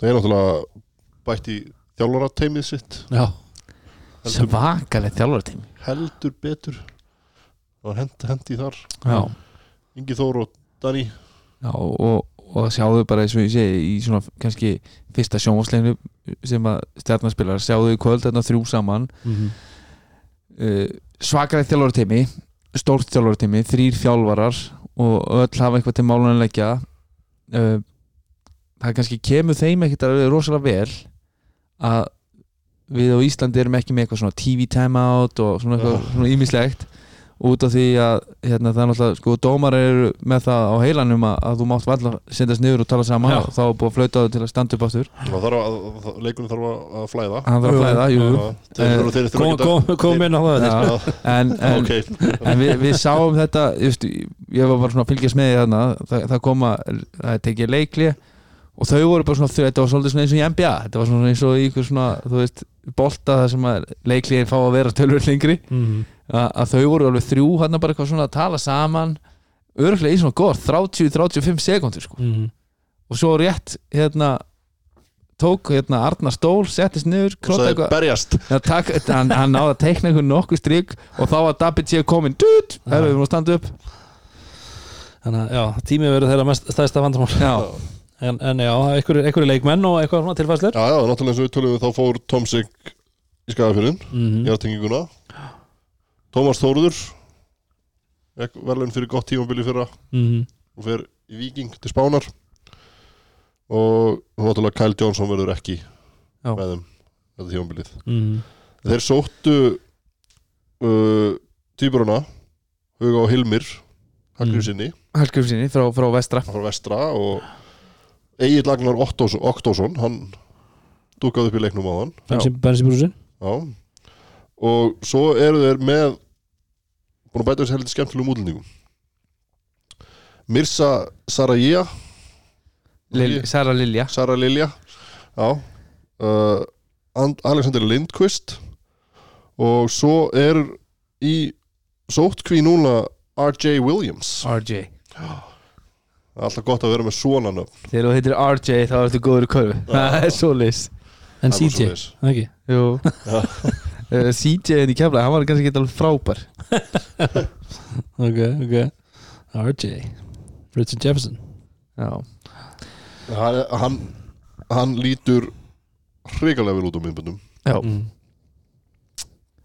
það er náttúrulega bætt í þjálfara teimið sitt. Já, svakalegt þjálfartími heldur betur. Og hendi, hendi þar. Já, Ingi Þór og Dani já og, og sjáðu bara eins og ég segi í svona kannski fyrsta sjónvarsleinu sem að stjarnaspilar sjáðu í kvöld þarna þrjú saman. Mm -hmm. uh, svakalegt þjálfartími stórt þjálfartími, þrýr þjálfarar og öll hafa eitthvað til málun að leggja uh, það kannski kemur þeim ekkert að vera rosalega vel að við á Íslandi erum ekki með eitthvað svona TV og svona eitthvað Já. svona ímislegt út af því að hérna, það er náttúrulega sko dómar eru með það á heilanum að, að þú mátt valla sendast niður og tala saman og þá er búið að flauta þau til að standa upp aftur. Leikunum þarf að, að flæða. Hann þarf að flæða, jú, þurfa kom, kom, kom inn á það. Já, Já, en, en, ok. en við, við sáum þetta just, ég var bara svona að fylgjast með því þarna það, það koma, það er tekið leikli og þau voru bara svona þetta var svolítið svona eins og í NBA þetta var svona eins og í ykkur svona þú veist, bolta það sem að leikliðin fá að vera tölvöld lengri. Mm að, að þau voru alveg þrjú hann bara eitthvað svona að tala saman örgulega í svona gott 30-35 sekundur sko. -hmm. og svo rétt hérna tók hérna Arnar Stól settist niður, og sagði eitthvað berjast. Hann, hann náði að teikna einhvern nokkuð strik og þá var Dabit sé komin dut, herru, við erum að standa upp. Þannig að já, tímið verður þeirra mest stæðsta vandamál. Já, en, en já, einhverju, leikmenn og eitthvað svona tilfæslur Já, já, náttúrulega eins og við tölum við þá fór Tomsik í skagafyrðin mm í -hmm. aðtenginguna Tómas Þóruður verðlun fyrir gott tímabili fyrra. Mm og fer í Viking til Spánar og náttúrulega Kyle Johnson verður ekki Já. með þeim þetta tímabilið. -hmm. þeir sóttu uh, týpuruna Huga og Hilmir Hallgríf sinni. Hallgrímsinni frá, frá vestra. Frá vestra og Egil Agnar Ottós- Ottosson hann dúkaði upp í leiknum á hann Bensi, bensi brúsin Já Og svo eru þeir með búin að bæta þessi heldur skemmtilegum útlendingum. Mirsa Sarajia Lil, Sara Lilja. Sara Lilja. Já. Uh, And- Alexander Lindqvist. Og svo er í sótkví núna R.J. Williams. RJ alltaf gott að vera með svona nöfn. Þegar þú heitir RJ þá ertu góður í körfu. Það er svo leys En er CJ, ekki? Jú uh, CJ en í kefla, hann var kannski ekki alveg frábær. Ok, ok. RJ Richard Jefferson. Já, hann, hann, hann lítur hrikalega vel út á myndböndum já, mm.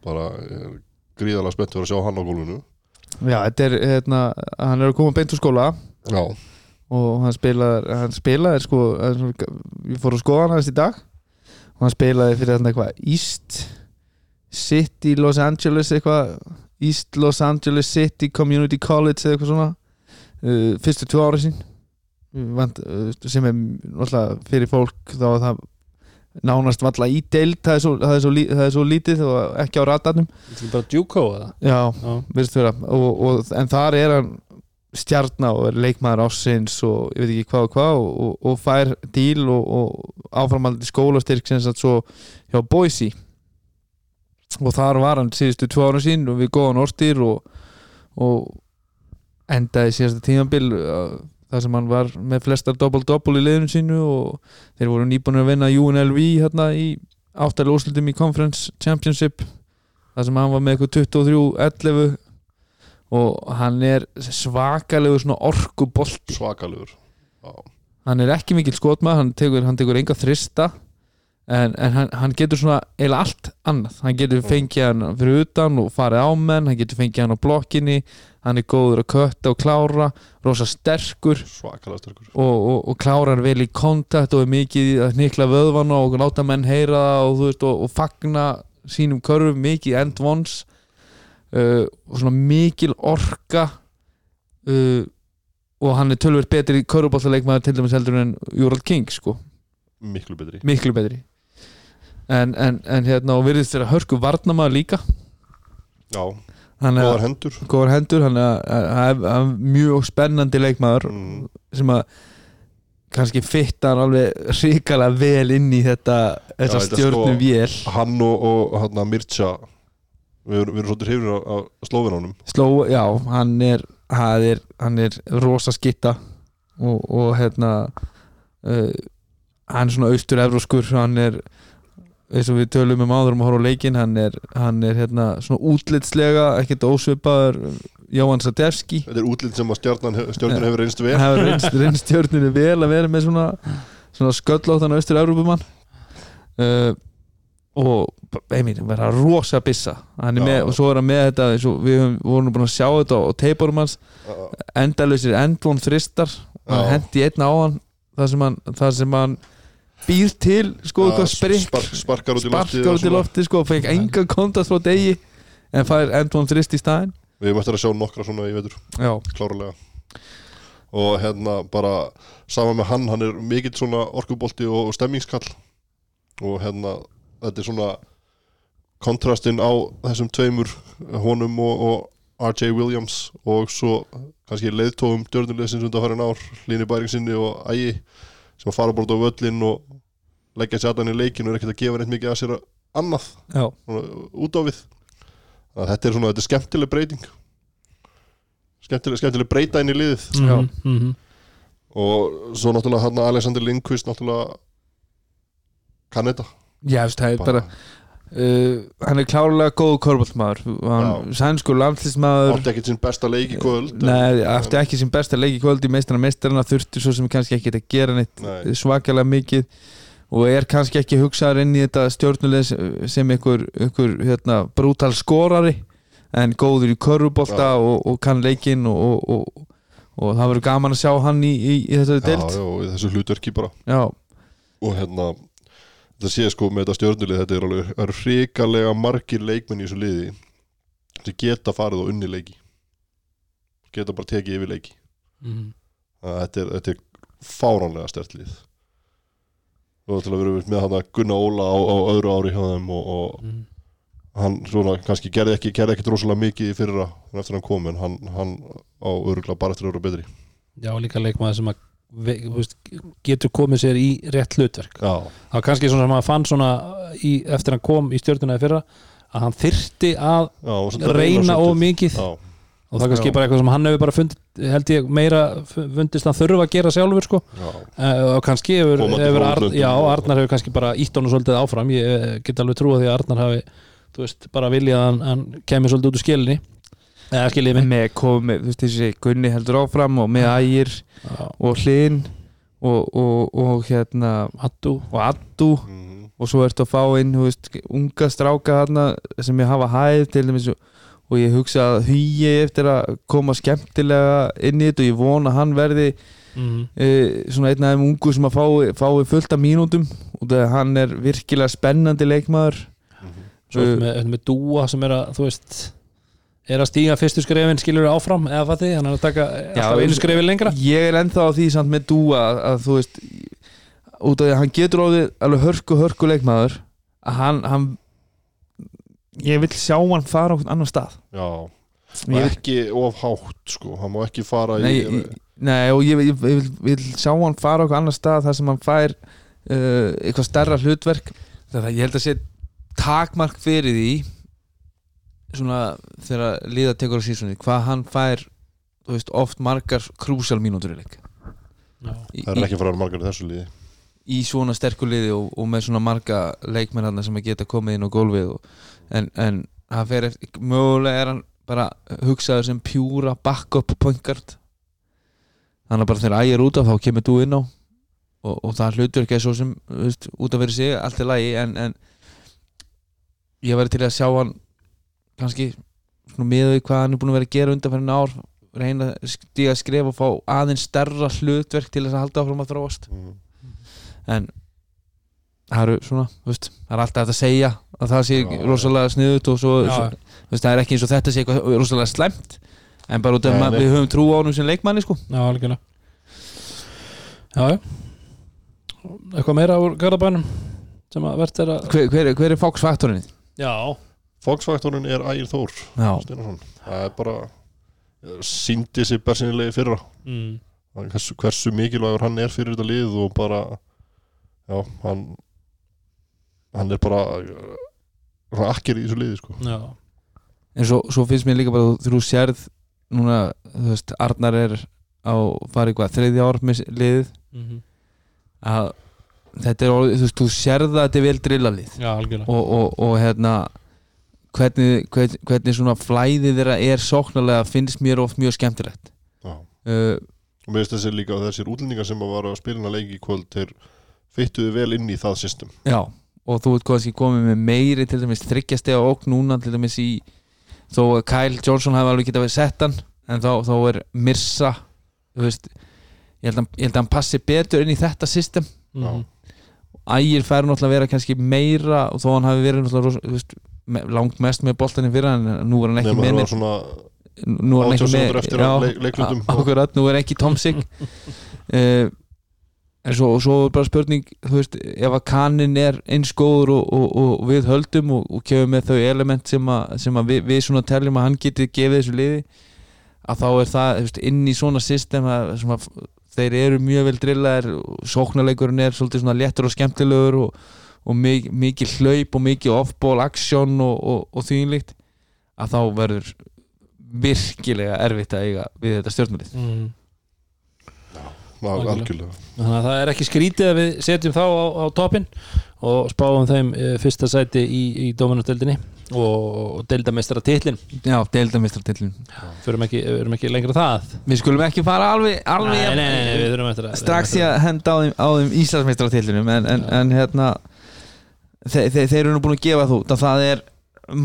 bara ég er gríðarlega spennt fyrir að sjá hann á gólfinu. Já þetta er, hérna, hann er að koma beint úr skóla. Já, og hann spilaði, hann spilaði sko, hann ég fór að skoða hann aðeins í dag. Og hann spilaði fyrir þarna eitthvað East City Los Angeles eitthvað East Los Angeles City Community College eða eitthvað svona uh, fyrstu tvö ára sín. Vant, uh, sem er náttúrulega fyrir fólk þá er það nánast valla í deild það er svo, það er svo, það er svo lítið og ekki á ratarnum Þetta er bara Djúkó eða? já, virðist vera og, og, en þar er hann stjarnar og er leikmaður ásins og ég veit ekki hvað og hvað og, og, fær díl og, og áframaldið skólastyrk sem svo hjá Boise og þar var hann síðustu tvö ára sín og við góðan orstýr og, og endaði síðasta tímabil uh, þar sem hann var með flestar double-double í liðinu sínu og þeir voru nýbúin að vinna UNLV hérna í áttalega úrslutum í Conference Championship þar sem hann var með eitthvað 23-11 og hann er svakalegu svona orkubolti. Svakalegur hann er ekki mikil skotmað hann tekur, hann tekur enga þrista en, en hann, hann getur svona eða allt annað, hann getur fengið hann fyrir utan og farið á menn hann getur fengið hann á blokkinni hann er góður að kötta og klára rosa sterkur sterkur. og, og, og klárar vel í kontakt og er mikið að hnikla vöðvana og láta menn heyra það og, veist, og, fagna sínum körfum mikið end ones. Uh, og svona mikil orka uh, og hann er tölvöld betri körfubáttaleikmaður til dæmis heldur en Júrald King sko, miklu betri. Miklu betri en, en, en hérna og virðist þeirra hörku varnamaður líka. Já, góðar hendur. góðar hendur hann er, mjög spennandi leikmaður mm. sem að kannski fittar alveg ríkala vel inn í þetta þetta stjórnu sko- vél. Hann og, og hann að Mircha Við erum, erum svolítið hrifnir af, af slófinánum sló, já, hann er hann er, hann er rosa skitta og, og hérna uh, hann er svona austur evróskur hann er eins og við tölum um áður um að horfa á leikinn hann er, hann er hérna svona útlitslega ekkert ósvipaður Jóhann Sadevski. Þetta er útlýtt sem að stjarnan, stjarnan hefur reynst vel. Hefur reynst, reynst stjórninu vel að vera með svona, svona sköllóttan austur Európumann uh, og einmitt, vera rosa bissa. Hann er Já. með, og svo er hann með þetta og við höfum- vorum búin að sjá þetta á teipurum hans. Já, endalausir endlón þristar. Hann hendi einn á hann það sem hann, það sem hann býr til sko eitthvað sprikk spark, Sparkar út í og út í lofti sko fekk enga kontast frá degi en fær endlón þrist í staðinn. Við eftir að sjá nokkra svona í vetur. Já, klárlega. Og hérna bara saman með hann, hann er mikill svona orkubolti og, stemmingskall og hérna þetta er svona kontrastinn á þessum tveimur honum og, og R.J. Williams og svo kannski leiðtófum dörnulegsins undan farin ár Líni Bæringsinni og Ægi sem að fara bara út á völlin og leggja sér aðan í leikin og er ekkert að gefa neitt mikið að sér annað. Já, svona, út á við. Þannig að þetta er svona, þetta er skemmtileg breyting. Skemmtileg, skemmtileg breyta inn í liðið. Já. Mhm, mhm. og svo náttúrulega hann Alexander Lindqvist náttúrulega kann þetta já, það er bara uh, hann er klárlega góð körbáltmaður hann sænsku landslísmaður átti ekkert sinn besta leik í kvöld Nei, aftur ekki sem besta leik í kvöld í meistarna meistarna þurfti svo sem kannski ekki að gera neitt Nei. svakalega mikið og er kannski ekki hugsaður inn í þetta stjórnuleg sem einhver, einhver hérna, brútal skorari en góður í körfubolta Já. og, og kann leikinn og, og, og, og það verður gaman að sjá hann í, í, í þessari já, deilt já, í þessu hlutverki bara. Já, og hérna þetta sé sko með þetta stjörnulið þetta er alveg það eru hrikalega margir leikmenn í þessu liði sem geta farið og unni leiki geta bara tekið yfir leiki mm. Þetta er, þetta er fáránlega stert lið og til að vera með hann að Gunna Óla á, á öðru ári hjá þeim og, og Mm. hann svona kannski gerði ekki, gerði ekki rosalega mikið í fyrra eftir hann kom en hann, hann á örgulega bara eftir vera betri Já, líka leikmaður sem að getur komið sér í rétt hlutverk. Já, það var kannski svona sem maður fann svona í, eftir hann kom í stjórnuna í fyrra að hann þyrti að já reyna of mikið. Já, og það er kannski Já. bara eitthvað sem hann hefur bara fundið held ég meira fundist hann þurfa að gera sjálfur sko. Já, uh, og kannski hefur, hefur Ar, Arnar hefur kannski bara ítt honum svolítið áfram. Ég eh, get alveg trúa því að Arnar hafi veist, bara viljað að hann, hann kemur svolítið út úr skilinni eða með komið, þú veist þessi Gunni heldur áfram og með ægir og hlinn og, og, og hérna Addu. Og addu. Mhm, og svo ertu að fá inn þú veist, unga stráka þarna sem ég hafa hæð til dæmis og, ég hugsa að hugi eftir að koma skemmtilega inn í þetta og ég vona að hann verði mm. e, svona einn af þeim ungu sem að fái, fái fullt af mínútum. Og það hann er virkilega spennandi leikmaður. Mhm. Svo Uh, með, með Dúa sem er að þú veist er að stíga fyrstu skrefin skilur áfram eða fatið, hann er að taka alltaf einu skrefi lengra. ég er ennþá á því samt með Dúa að, að þú veist út af því að hann getur orðið alveg hörku hörku leikmaður að hann, hann ég vil sjá hann fara á einhvern annan stað. Já ég og ekki of hátt sko, hann má ekki fara nei, í ég, nei og ég, vil- ég, vil, vil sjá hann fara á einhvern annan stað þar sem hann fær uh, eitthvað stærra hlutverk. Það ég held að sé takmark fyrir því svona þegar liða tekur á sísunni hvað hann fær veist, oft margar krúsal mínútur í leik. Það er ekki fara margar í þessu liði. Í svona sterku liði og, og með svona marga leikmenn sem að geta komið inn á gólfið og, en, en hann fer eftir, mögulega er hann bara hugsaður sem pjúra backup point guard. Þannig að bara þegar ægir út af þá kemur þú inn á og, og það hlutur ekki svo sem þú veist, út af fyrir sig, allt er lagi en, en ég væri til að sjá hann kannski því hvað hann er búin að vera að gera undan fyrir ár reyna að stíga að skrifa og fá aðeins stærra hlutverk til þess að halda áfram að þróast. Mhm. en það eru svona, þú veist, það er alltaf að segja að það sé Já, rosalega sniðut og svo, svo þú veist, það er ekki eins og þetta sé eitthvað rosalega slæmt en bara út af að við höfum trú á honum sem leikmanni sko. Já, algjörlega. Já, já. Eitthvað meira úr Garðabænum sem að verðt er að hver, hver, hver er Fox-faktorinn? Já, Fox-faktorinn er Ægir Þór það er bara síndi sér bersinilegi fyrra. Mm. hversu, hversu mikilvægur hann er fyrir þetta lið og bara já, hann hann er bara hann akkir í þessu liði sko. Já. En svo, svo finnst mér líka bara þú sérð núna, þú veist, Arnar er á farið hvað, þriðja ár með liðið. Mm að þetta er þú veist, þú sérð að þetta er vel drillalið Já, algjörlega. Og, og, og hérna hvernig, hvernig, hvernig svona flæðið þeirra er sóknarlega finnst mér oft mjög skemmtilegt já. uh, og mér finnst þessi líka að þessir útlendingar sem að var að spila leiki í kvöld þeir fyttuðu vel inn í það system já, og þú ert kannski komið með meiri til dæmis þryggjastega og núna til dæmis í þó að Kyle Johnson hafi alveg getað verið sett hann en þá, þá er Mirsa veist ég held, að, ég held að hann passi betur inn í þetta system mm. Ægir fær náttúrulega að vera kannski meira og þó hann hafi verið náttúrulega veist, langt mest með boltaninn fyrir hann en nú var hann ekki með var svona nú er hann 80 ekki með eftir af leik- leikhlundum. á- akkurat, nú er ekki Tom Sig uh, en svo, svo bara spurning þú veist, ef að kannin er eins góður og, og, og við höldum og, og kefum með þau element sem, að, sem að við, við svona teljum að hann geti gefið þessu liði að þá er það þú veist, inn í svona system að, sem að þeir eru mjög vel drillaðir sóknarleikurinn er svolítið svona léttur og skemmtilegur og, og mikið, mikið hlaup og mikið off-ball action og, og, og þýnlíkt að þá verður virkilega erfitt að eiga við þetta stjórnmælið Mm. Þannig að það er ekki skrítið að við setjum þá á, á toppin og spáum þeim e, fyrsta sæti í, í Dominusdeldinni og, titlin Já, deildamistartillin Förum ekki, förum ekki lengra það. Við skulum ekki fara alveg, alveg Nei, nei, nei, við strax í að henda á þeim, á þeim Íslandsmeistartillinum en, en, en hérna þe þe þeir eru nú búin að gefa þú að það er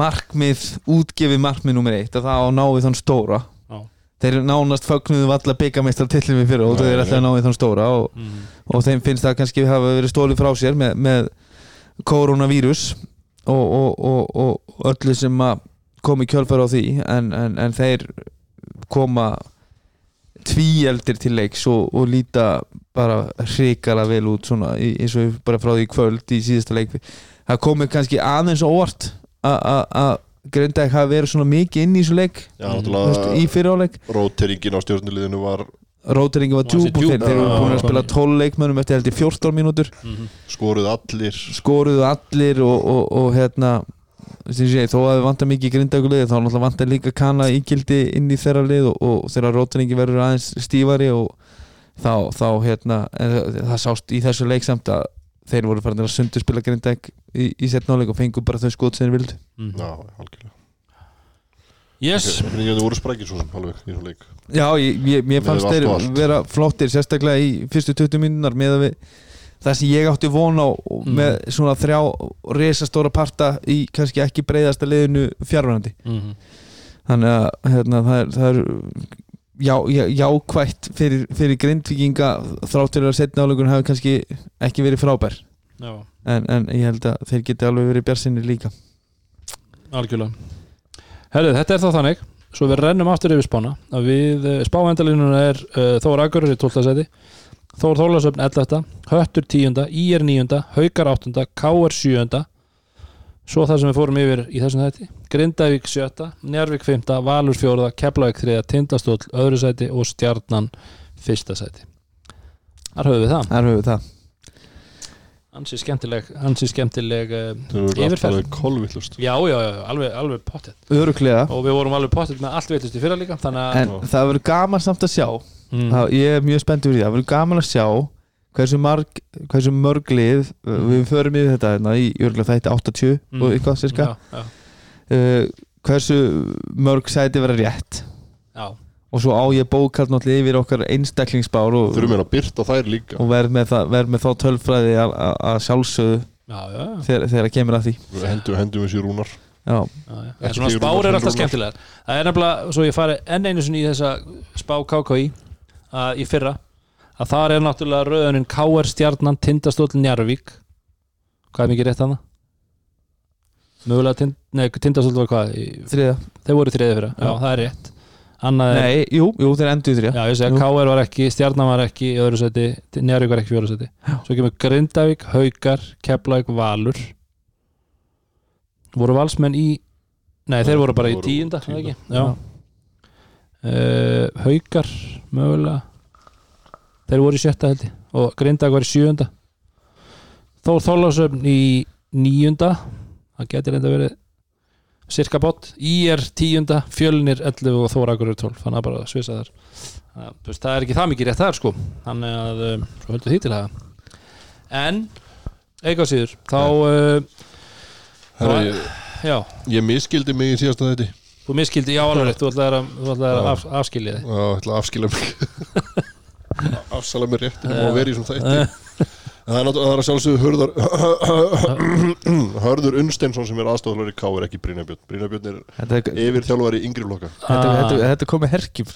markmið, útgefið markmið nummer eitt að það á að ná við þann stóra Já. þeir nánast fögnuðu valla byggameistartillin við fyrir og þeir já, alltaf að ná við þann stóra og, mm. og þeim finnst það kannski hafa verið stólið frá sér með, með koronavírus og, og, og, og öllu sem að komi kjölfæra á því en, en, en þeir koma tvíeldir til leiks og, og líta bara hrikala vel út svona eins og bara frá því kvöld í síðasta leik. Það komið kannski aðeins óvart að- Grindavík hafi verið svona mikið inn í þessu leik. Já, í fyriráleik. Róteringin á stjórnuliðinu var Róteringi var djúb og þeir, eru búin að spila 12 leikmönnum eftir held í 14 mínútur. Mhm. skoruð allir. Skoruðu allir og, og, og hérna segi, þó að við vantar mikið í grindaugulið þá vantar líka kana ígildi inn í þeirra lið og, og þeirra rótningi verður aðeins stífari og þá, þá hérna en það, það sást í þessu leik samt að þeir voru farin að sundu spila grindaug í, í setnáleik og fengu bara þau skot sem þeir vildu Mhm. Já, algjörlega Yes, Ég finn ekki að það voru sprækir svo sem alveg í svo leik Já, ég, ég, mér fannst þeir vera flottir sérstaklega í fyrstu 20 mínunar með að við það sem ég átti von á Mhm. með svona þrjá resastóra parta í kannski ekki breyðasta liðinu fjárvænandi Mhm. þannig að hérna, það er, það er já, já, jákvætt fyrir, fyrir grindvikinga þrátt til að setna álegun hafi kannski ekki verið frábær en, en ég held að þeir geti alveg verið bjarsinni líka algjörlega Herðu, þetta er þá þannig Svo við rennum aftur yfir spána við spáendalínuna er uh, Þór Akurur í 12. seti Þór Þólasöfn 11. Höttur 10. IR 9. Haukar 8. KR 7. Svo það sem við fórum yfir í þessum þætti Grindavík 7. Njarvík 5. Valur 4. Keflavík 3. Tindastóll öðru seti og Stjarnan fyrsta seti Þar höfum við það þar höfum við það Ansi skemmtileg, ansi skemmtileg uh, Það eru Yfirferð. kolvillust Já, já, já, alveg, alveg pottet öruglega og við vorum alveg pottet með allt veitust í fyrra líka þannig að en það verður gaman samt að sjá mm, það, ég er mjög spennt fyrir því það verður gaman að sjá hversu, marg, hversu mörg lið mm. við förum yfir þetta hérna, í örgulega þætti 80 Mm. og eitthvað sérska já, já, uh, hversu mörg sæti vera rétt? Já, og svo á ég bókald náttúrulega yfir okkar einstaklingsbár og, og verð með, það, verð með þá tölfræði að, sjálfsögðu já, já, já, þegar, það kemur að því. Við hendum, hendum við sér rúnar. Já, já, já. En svona spár er alltaf skemmtilegar. Það er nefnilega, svo ég fari enn einu sinni í þessa spá KKI að í fyrra að þar er náttúrulega rauðunin KR Stjarnan Tindastóll Njarvík hvað er mikið rétt hana? mögulega tind, nei, Tindastóll var hvað? Í, þriða þeir voru þriðið fyrra, já, Já. það er rétt. Annað er nei, jú, jú, þeir endur í þriða Já, ég að KR var ekki, Stjarnan var ekki í öðru seti, Njárvík var ekki í fjóru seti Svo kemur Grindavík, Haukar, Keflavík, Valur. Voru valsmenn í Nei, þeir voru bara í tíunda, tíunda. Ekki? Já. Uh, Haukar mögulega Þeir voru í sjötta held ég. Og Grindavík var í sjöunda. Þór Þorlásöfn í níunda. Það geti reynda verið cirka bot, IR tíunda Fjölnir 11 og Þórakur er 12 þannig að bara svisa þar. Það er ekki það mikið rétt þar sko. Þannig að um, svo höldu því til það en eitthvað síður þá uh, Herra, ég, já, ég miskildi mig í síðasta þetta þú miskildi, já alveg þú ætlaðir að, að afskilja þig. Já, ég ætla að afskila mig Afsala mér rétt um Já. að vera í svona þætti. En það er náttúrulega það er að sjálfsögðu Hörður Hörður Unnsteinsson sem er aðstofalari K er ekki Brynjabjörn Brynjabjörn er yfir þjálfari yngri flokka. Þetta, þetta, þetta komið herkjum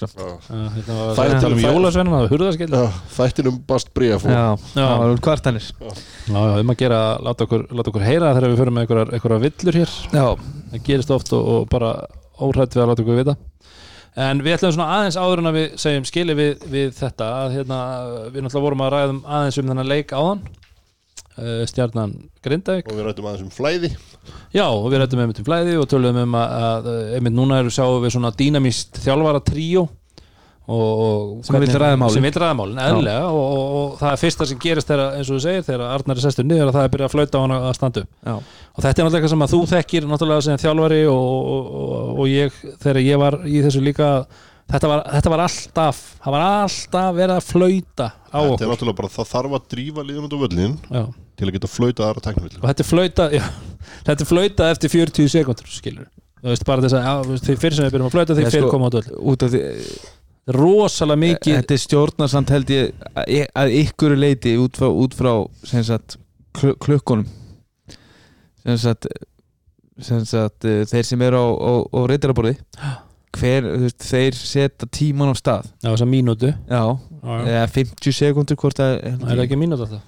um þæ- jólasveinana og hurðaskilja Já, Þættinum bast og var kvartanir. Um að gera, láta okkur, láta okkur heyra þegar við förum með einhverjar villur hér. Það gerist oft og, og bara óhrætt við að láta okkur vita en við ætlum svona aðeins áður en að við segjum skili við, við þetta að hérna, við náttúrulega vorum að ræðum aðeins um þennan leik áðan. Uh, stjarnan Grindavík. Og við rættum aðeins um flæði. Já og við rættum einmitt um flæði og töluðum um að, að einmitt núna eru sjáum við svona dýnamíst þjálfara og Sem vill ræða málin. sem vill ræða málin, eðlilega. Og, og, og það er fyrsta sem gerist þegar, eins og þú segir þegar Arnar er sestur niður að það er byrjað að flauta á hann að standa upp. Já, og þetta er náttúrulega eitthvað sem að þú þekkir náttúrulega sem þjálfari og, og, og, og ég þegar ég var í þessu líka þetta var, þetta var alltaf það var alltaf verið að flauta á Þetta er okkur. náttúrulega bara það þarf að drífa liðum út á völlin já. til að geta flöytað aðra teknvillu og þetta er flauta já, þetta er flauta eftir 40 sekundur skilur þú veist bara þess að því fyrir sem við byrjum að flauta því fyrir sko- koma á döll út af því rosalega mikið þetta er stjórnarsamt held ég að- að ykkur leiti út frá, út frá sem sagt, kl klukkunum. Sem sagt, sem sagt eh, þeir sem eru á, á, á reyndaraborði hver, þú veist, þeir setja tíman á stað. Já, þessa mínútu. Já, já, já. eða 50 sekundur hvort að er það ekki mínútu alltaf.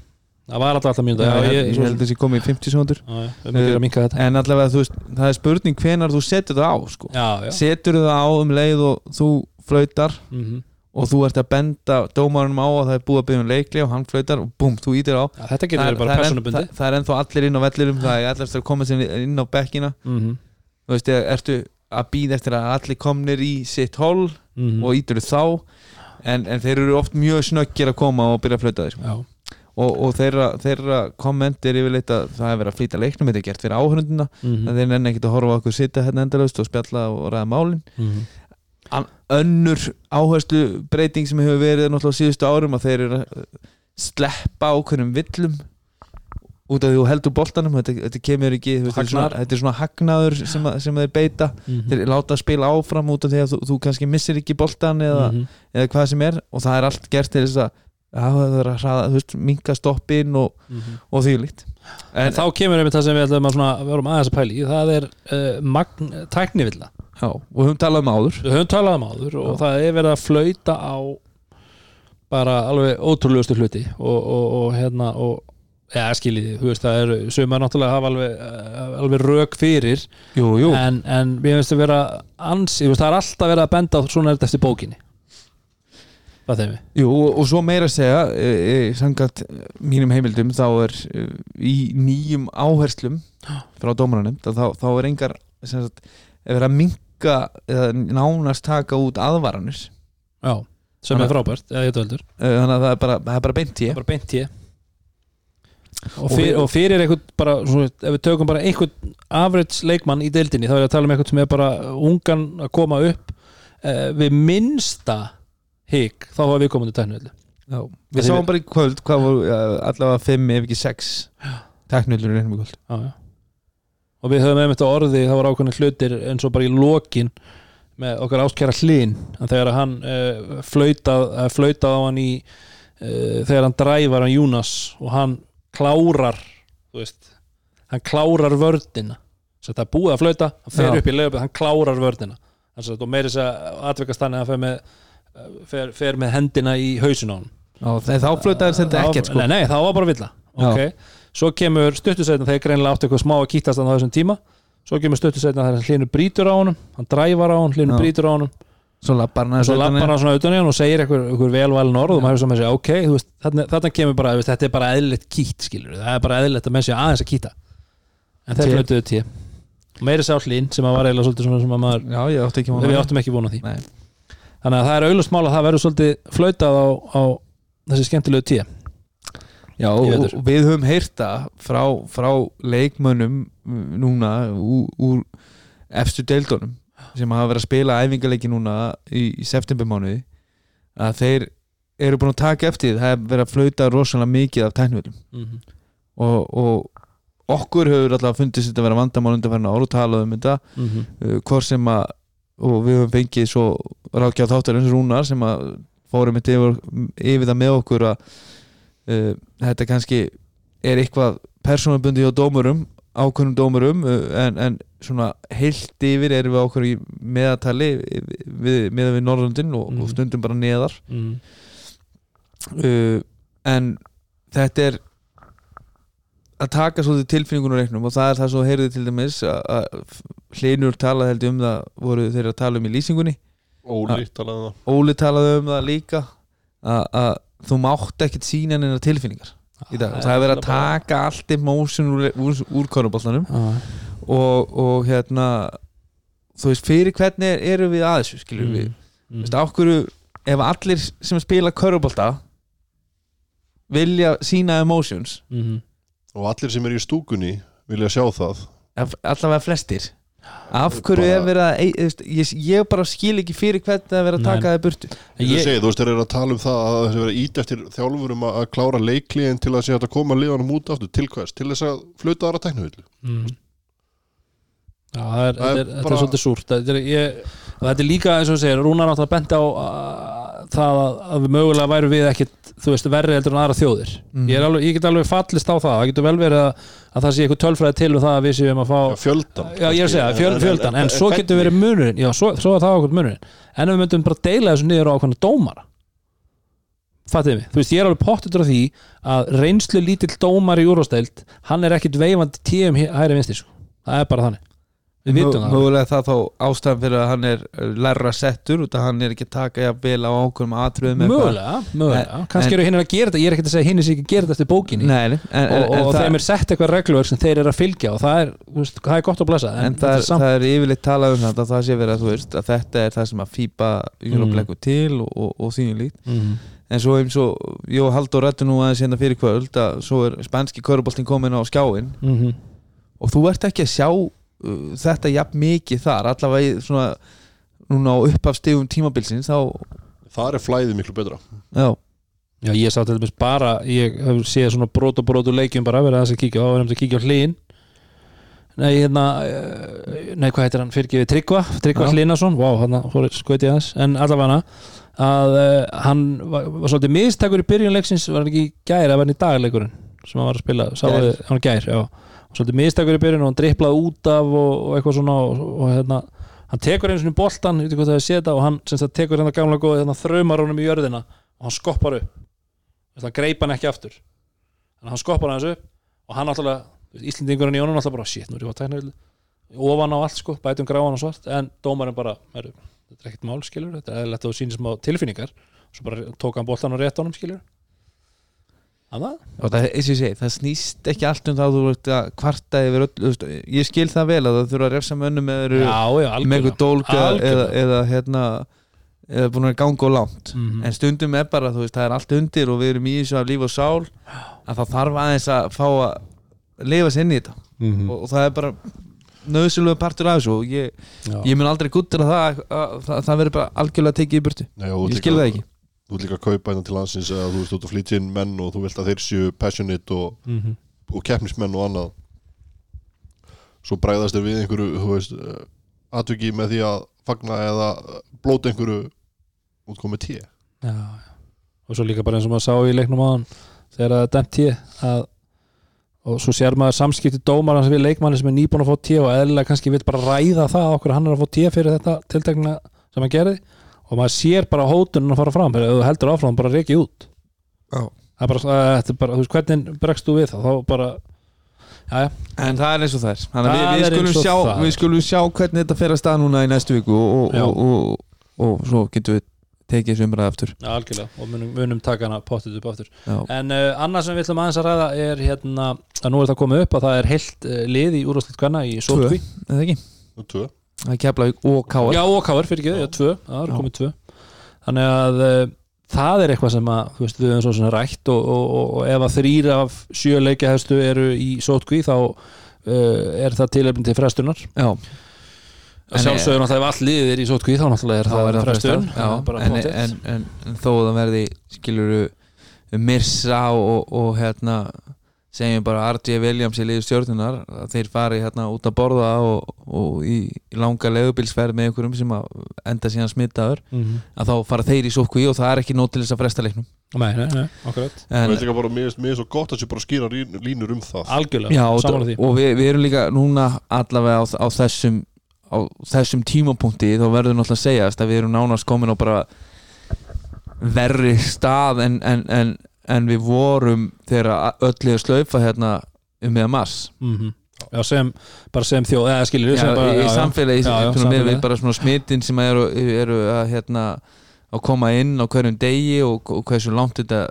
Það var alltaf alltaf mínútu Já, já, ég, ég, ég held að þessi komið í 50 sekundur að en allavega þú veist, það er spurning hvenar þú setur það á sko. já, já. Setur það á um leið og þú flautar mm og þú ert að benda dómarunum á að það er búið að byggja um leikli og hann flautar og búm, þú ítir á. Já, þetta getur verið bara er personabundi það, það er ennþá allir inn á vellirum það er allir að koma sér inn á bekkina. Mm þú veist, ertu að býða eftir að allir komnir í sitt hól -hmm. og ítur þá? En, en þeir eru oft mjög snöggir að koma og byrja að flauta þeir Já, og, og þeirra, þeirra komment er yfirleitt að það er verið að flýta leiknum þetta er gert fyrir áhörundina mm en þeir nenni ekkert að horfa okkur sitja hérna endalaust og spjalla og ræða málin. -hmm. Önnur áherslu breyting sem hefur verið náttúrulega síðustu árum að þeir eru að uh, sleppa ákveðnum villum út af því þú heldur boltanum þetta, þetta kemur ekki, þetta er svona, þetta er svona hagnaður sem, að, sem þeir beita. Þeir láta að spila áfram út af því að þú, þú kannski missir ekki boltan eða, Mhm. eða hvað sem er og það er allt gert til þess að að það er að hraða, þú veist, minka stoppin og, og því líkt. En þá kemur einmitt það sem við ætlum að svona, verum aðeins að pæli það er uh, tæknivilla já, og við höfum talað um áður Við höfum talað um áður og Já. það er verið að flauta á bara alveg ótrúlegustu hluti og, og, og hérna og ja, skiljiði, þú veist það eru sumar náttúrulega hafa alveg, eh, alveg rök fyrir jú, jú. en, en finnst að vera ansi, það er alltaf verið að benda svona er þetta eftir bókinni Hvað þeim við? Jú, og, og svo meira að segja e, e, sangat mínum heimildum þá er e, í nýjum áherslum frá dómaranum þá, þá er engar sem sagt, er verið að minka eða nánast taka út aðvaranir. Já, sem er frábært, eða ég töldur E, þannig að það er bara, það er bara beint er bara beint ég og, fyr, og fyrir einhvern bara, svona, ef við tökum bara einhvern average leikmann í deildinni, þá er ég að tala um einhvern sem er bara ungan að koma upp. Uh, við minnsta higg, þá hafa við komandi tæknuveldu Já, við sáum bara í kvöld hvað voru ja, allavega fimm ef ekki sex teknulur í reynum í kvöld. Já, já. Og við höfum einmitt á orði það var ákveðin hlutir eins og bara í lokin með okkar ástkæra hlýn þegar hann uh, flautað, uh, flautað á hann í uh, þegar hann dræfar hann Júnas og hann klárar veist, hann klárar vördina það er búið að flauta hann fer Já. upp í leifabið, hann klárar vördina þannig að meiri þess að atvekast þannig að hann fer með, eh, fer, fer með hendina í hausin á hann þá flötaði þetta ekkert sko. Nei, nei, það var bara villa. Já. Svo kemur stuttusætna þegar greinilega átti eitthvað smá að kýtast á þessum tíma. Svo kemur stuttusætna þegar hlínur brýtur á honum Hann dræfar á honum, hlínur Já. brýtur á honum. Svo lappar hann svona utan í hann og segir eitthvað, velvalin orð og maður hefur svo með sig, ok, veist, þarna, kemur bara, veist, þetta er bara eðlilegt kýtt, skilur það er bara eðlilegt að menn sé aðeins að kýta en þeir Til- flötuðu tíu meiri sá hlín sem að var eiginlega svolítið svona sem að maður Já, ég átti ekki vona við áttum ekki vona því. Nei. þannig að það er auðlust mál að það verður svolítið flautað á, á þessi skemmtilegu tíu Já, við höfum heyrta frá, frá leikmönnum mm, núna úr, úr efstu deildunum sem hafa verið að spila æfingarleiki núna í, í septembermánuði að þeir eru búin að taka eftir það er verið að flauta rosalega mikið af tæknvöldum mm -hmm. og, og okkur hefur alltaf fundist þetta að vera vandamál undanferna ára og talað um þetta Mm -hmm. uh, hvort sem að og við höfum fengið svo ráðgjáð þáttar eins og rúnar sem að fórum yfir, yfir það með okkur að uh, þetta kannski er eitthvað persónabundi hjá dómurum ákveðnum dómurum uh, en, en svona heilt yfir erum við okkur í meðatali við, með við Norrlundin og, Mhm. og stundum bara neðar. Mm uh, en þetta er að taka svolítið tilfinningunum reiknum og það er það svo heyrði til dæmis að, að hlinur talaði held ég um það voru þeir að tala um í lýsingunni. Óli talaði um það. Óli talaði um það líka að, að þú mátt ekkert sína neina tilfinningar í dag og það er verið að taka allt emotion úr, úr, úr korfuboltanum ah. og, og hérna þú veist fyrir hvernig er, eru við að þessu skilur við, mm. veist ákveðu ef allir sem spila korfubolta vilja sína emotions mm -hmm. og allir sem er í stúkunni vilja sjá það allavega flestir af hverju Bara- er verið að ég, ég bara skil ekki fyrir hvernig það er verið að taka það burtu. Ég, segi, þú veist, þeir eru að tala um það að þessi verið ít eftir þjálfurum að, að klára leikliðin til að sé að koma liðanum út aftur. Til hvers, til þess að flauta aðra teknuvillu mm. Já, það er, Það er þetta, er, er svolítið súrt. Þetta er, ég, og þetta er líka eins og þú segir Rúnar náttúrulega benti á að, það að, að við mögulega væru við ekkit þú veist, verri heldur en aðra þjóðir. Mhm. ég, alveg, ég get alveg fallist á það. Það getur vel verið að, að það sé eitthvað tölfræði til um það að við séum að fá fjöldan Já, ég er að segja, fjöl, fjöldan, en svo getur verið munurinn. Já, svo, svo það okkur munurinn. En við myndum bara deila þessu niður á okkur dómara Fattið mig, þú veist, ég er alveg pottur á því að reynslu lítill dómar í úrvasteild hann er ekkit veifandi tíum hæri við vitum það. Mögulega það þá ástæðan fyrir að hann er lærra settur út að hann er ekki að taka jafn vel á ákveðum atriðum eitthvað. mögulega, mögulega, en- eru hinn að gera þetta. Ég er ekkert að segja hinn er sér ekki að gera þetta eftir bókinni. Nei, nei, en, og, og, það, þeim er sett eitthvað reglverk sem þeir eru að fylgja og það er, veist, það er gott að blessa en, en það, er, það er yfirleitt talað um þetta að það sé verið að þú veist að þetta er það sem að fýpa jólableggur til og, og, og þínu líkt. Mhm. en svo eins og Jó Haldur rættu nú aðeins hérna fyrir kvöld að svo er spanski köruboltin komin á skjáin Mhm. og þú ert ekki að sjá þetta jafn mikið þar allavega í svona núna á upphafstegum tímabilsins þá, það er flæðið miklu betra. Já, Já, ég sá til dæmis bara, ég hef séð svona brot og brot og leikjum bara verið að þess að kíkja og verðum að kíkja á hlýn Nei, hérna eh, Nei, hvað heitir hann, fyrirgefið Tryggva Tryggva. Hlýnason, vá, hann ég aðeins. En allavega að uh, hann var, var svolítið mistakur í byrjunleiksins var hann ekki í gær, eða var hann í dagleikurinn sem hann var að spila, sá Gær. við, hann var gær já, svolítið mistakur í byrjun og hann driplaði út af og, og eitthvað svona og, og hérna, hann tekur einu svona boltan, ég veit ekki hvað það er að setja og hann sagt tekur hérna gamla góði, hérna þraumar honum í jörðina og hann skoppar upp. Þess, hann greip hann ekki aftur. Þannig að hann skoppar hann þessu upp og hann náttúrulega, Íslendingurinn í honum náttúrulega bara shit, nú er ég að tækna villu ofan á allt sko, bætum gráan og svart en dómarinn bara, þetta er ekkert mál skilur þetta er eðlilegt að þú sýnir smá tilfinningar. Svo bara tók hann boltan og rétt skilur Þannig að og það, segi, það snýst ekki allt um það að þú ert að kvarta yfir öll ég skil það vel að það þurfa að refsa mönnum með eitthvað dólk eða, eða, hérna eða búin að ganga og langt. Mhm. en stundum er bara, þú veist, það er allt undir og við erum í þessu af líf og sál að það þarf aðeins að fá að lifa sér inn í þetta. Mm og, og það er bara nöðsynlega partur af þessu og ég, ég mun aldrei guttur að það, að, að, það, það verður bara algjörlega tekið í burtu. Nei, ég ert skil líka- það ekki þú vilt líka kaupa hérna til landsins eða þú veist út að flytja inn menn og þú vilt að þeir séu passionate og, Mhm. og keppnismenn og annað svo bræðast þér við einhverju þú veist, uh, atviki með því að fagna eða eh, blóta einhverju útkomið tíu já, já. og svo líka bara eins og maður sá í leiknum á hann þegar það er dæmt tíu að og svo sér maður samskipti dómar hans við leikmanni sem er nýbúin að fá tíu og eðlilega kannski vil bara ræða það okkur hann er að fá tíu fyrir þetta tiltekna sem hann gerði og maður sér bara hótunum að fara fram þegar þú heldur áfram bara reiki út. Já. það er bara, þetta er bara þú veist hvernig bregst þú við það? Þá bara, já já. En það er eins og það er. Þannig að Það við, við, skulum eins og sjá, það við skulum sjá hvernig þetta fer að stað núna í næstu viku og, og, og, og, og svo getum við tekið þessu umræða aftur. Já, algjörlega, og munum, munum taka hana pottið upp aftur. Já, En uh, annað sem við ætlum aðeins að ræða er hérna, að nú er það komið upp að það er heilt uh, lið í úrvarsleitt kvenna í Sótkví eða ekki? Tvö Það er Keflavík og Káar Já, og Káar, fyrir ekki, já, tvö, það er komið tvö. Þannig að uh, það er eitthvað sem að, þú veist, við höfum svo svona rætt og, og, og, og ef að þrýr af sjö leikjahæstu eru í Sótkví þá uh, er það tilefni til frestunar. Já, að En, sjálfsögur náttúrulega ef all liðið er í Sótkví þá náttúrulega er það það frestun. Það en, en, en, en þó að það verði skiluru Mirsa og, og hérna segjum bara R.J. Williams í liðu stjórnunar að þeir fari hérna út að borða og, og í, í langa legubilsferð með einhverjum sem að enda síðan smittaður Mhm. að þá fara þeir í sótkví og það er ekki nót til þess að fresta leiknum Nei, nei, nei, akkurat en, mér er svo gott að sé bara skýra lín- línur um það Algjörlega, Já, og, saman því og við, við erum líka núna allavega á, á þessum á þessum tímapunkti þá verður náttúrulega að segjast að við erum nánast komin á bara verri stað en, en, en, en við vorum þegar öll er slaufa hérna um meða mars. Mm Já, sem, bara sem þjóð, eða skilur já, sem bara, í, í samfélagi Já, já, samfélagi. við bara svona smitin sem eru, eru að hérna að koma inn á hverjum degi og, og hversu langt þetta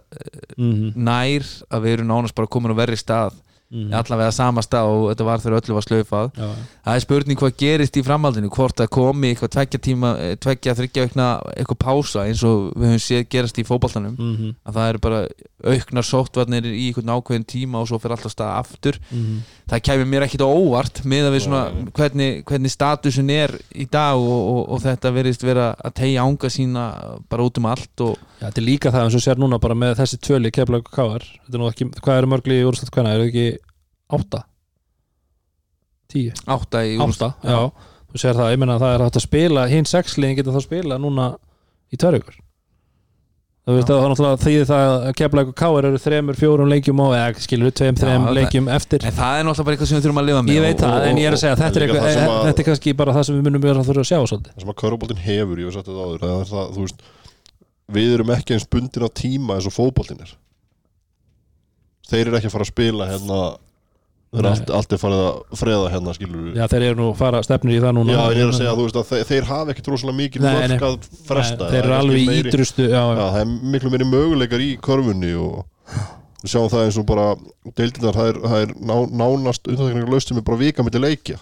mm nær að við erum nánast bara komin á verri stað -hmm. allavega sama stað og þetta var þegar öllu var slaufað. Já, það er spurning hvað gerist í framhaldinu hvort það komi eitthvað tveggja tíma eh, tveggja, þryggja aukna eitthvað pása eins og við höfum séð gerast í fótballtanum mm -hmm. að það eru bara auknar sóttvarnir í einhvern ákveðin tíma og svo fyrir alltaf stað aftur. Það kæmi mér ekkit óvart með að við svona hvernig, hvernig statusin er í dag og, og, og þetta verðist vera að tegja ánga sína bara út um allt og Já, þetta er líka það eins og sér núna bara með þessi tvöli keflag og káar Þetta er nú ekki, hvað eru mörgli í úrslut hvenna? Er það ekki átta? Tíu? átta í Átta, já, Þú sér það, ég meina að það er hægt að spila hinn sexliðin geta þá spila núna í að það er náttúrulega því það að keflag og káar eru þremur, fjórum leikjum og eða skilur tveim, Já, þreim það- leikjum eftir en það er náttúrulega bara eitthvað sem við þurfum að lifa með Ég veit það, og, en ég er að segja að þetta er, eitthvað, það að- þetta er kannski bara það sem við munum vera að þurfa að sjá svolítið það sem að köruboltin hefur, ég hef sagt þetta áður það er það, veist, við erum ekki eins bundin á tíma eins og fótboltin er þeir eru ekki að fara að spila hérna Það. Allt, allt er farið að freða hérna skilur við Já, þeir eru nú fara stefnir í það núna. Já, ég er að segja, þú veist að þeir, þeir hafa ekkit rosalega mikið mörg að fresta Nei, Þeir eru er alveg meiri- ítrustu Já, Já, já, það er miklu meiri möguleikar í körfunni og við sjáum það eins og bara deildindar, það er, það er ná, nánast undantekningar laust sem er bara vika með til leikja.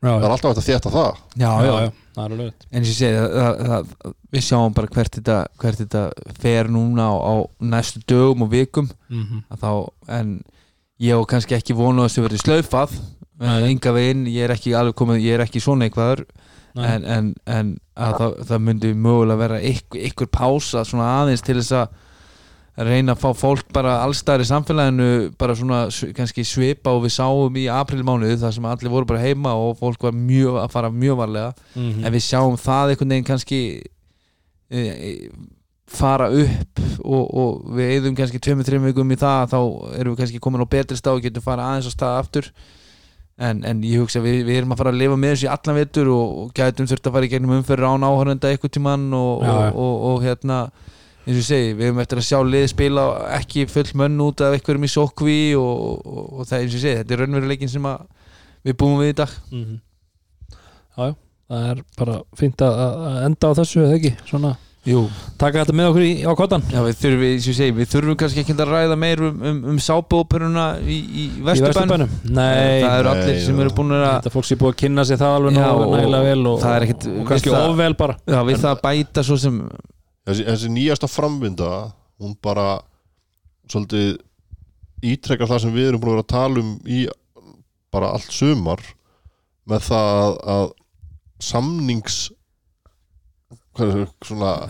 Já, það er alltaf hægt að þétta það. Já, já, já, það er alveg rétt. en sem ég segi það, það, það, við sjáum bara hvert þetta, hvert þetta fer núna á, á næstu dögum og vikum. Mhm. að þá, en ég hef kannski ekki vonað að þessu verið slaufað en enga veginn, ég er ekki alveg komið ég er ekki svona eitthvaður en, en, en að það, það myndi mögulega vera ykkur, ykkur pása svona aðeins til þess að reyna að fá fólk bara allstæðar í samfélaginu bara svona kannski svipa og við sáum í aprilmánuðu þar sem allir voru bara heima og fólk var mjög að fara mjög varlega. Mhm. en við sjáum það einhvern veginn kannski e, e, fara upp og, og við eigðum kannski tveimur, þreim vikum í það þá erum við kannski komin á betri stað og getum fara aðeins á stað aftur. En, en ég hugsa við, við erum að fara að lifa með þessu í allan vetur og, og gætum þurft að fara í gegnum umferður án áhörenda eitthvað tímann og, og, og, og hérna eins og ég segi, við hefum eftir að sjá lið spila ekki full mönn út af einhverjum í sókví og, og, og það eins og ég segi, þetta er raunveruleikin sem við búum við í dag. Mhm. Já, já, það er bara fínt að að enda á þessu eða ekki, svona Jú, taka þetta með okkur í, á kottan Já, við þurfum, og ég segi, við þurfum kannski ekki að ræða meir um, um, um sábóperuna í, í Vesturbænum. Nei, Það eru Nei, allir sem já. eru búin að þetta fólk sé búið að kynna sér það alveg og- nægilega vel og, það er ekkit- og við kannski það- ofvel bara. Já, við það að bæta svo sem þessi, þessi nýjasta framvinda hún bara svolítið ítrekkar það sem við erum búin að vera að tala um í bara allt sumar með það að, að samnings hvað er það, svona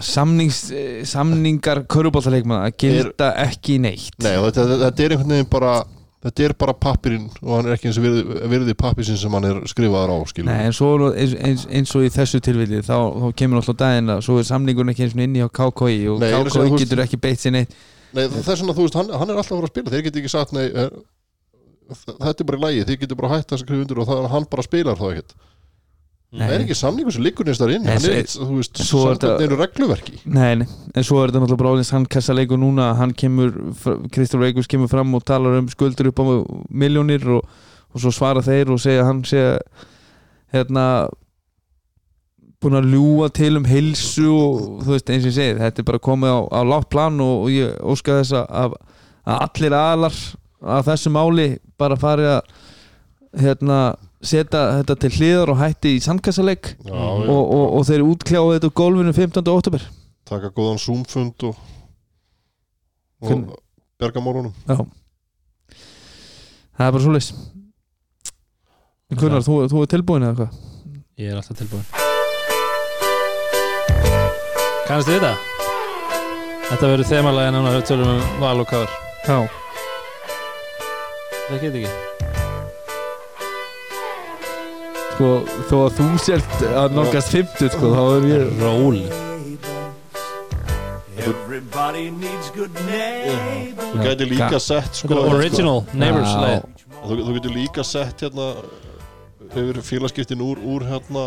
samnings, eh, samningar körubóltaleikmanna gilda ekki neitt. Nei, þetta, þetta er einhvern veginn bara þetta er bara pappirinn og hann er ekki eins og virði, virði pappirsinn sem hann er skrifaður á. Nei, en svo er eins, eins, eins og í þessu tilvilli þá, þá kemur alltaf daginn að svo er samningurinn ekki eins og inni á KKI og Nei, er KKI þú veist- getur ekki beitt sér neitt. Nei, það er svona, þú veist, hann, hann er alltaf að fara að spila þeir geti ekki sagt, nei er, þetta er bara í lægi, þið getur bara hægt að skrifa undir og það, hann bara spilar þá ekkert það er ekki samningur sem liggur neins þar inn Nei, hann er þú veist, samkvæmt einu regluverki. Nei, nei, en svo er þetta náttúrulega bara áliðins hann kassaleikur núna, hann kemur Kristofur Eikurs kemur fram og talar um skuldur upp á miljónir og, og svo svara þeir og segja hann sé hérna búin að ljúa til um heilsu og þú veist eins og ég segi þetta er bara komið á, á látt plan og, og ég óska þess að, að, allir aðlar að þessu máli bara fari að hérna setja þetta til hliðar og hætti í sandkassaleik já, og, og, og þeir útkljá þetta á gólfinu 15. oktober taka góðan zoomfund og, og berga morgunum Já. Það er bara svo leys Gunnar, þú, þú er tilbúin eða hvað? Ég er alltaf tilbúin Kannast þið þetta? Þetta verður þemalega núna við tölum um val og káður Já. Það get ekki Sko, þó að þú sért að nálgast 50 sko, þá er ég Ról Everybody needs good neighbors. þú gæti líka sett sko, er original Neighbors Já. leið þú, þú getur líka sett hérna yfir félagskiptin úr, úr hérna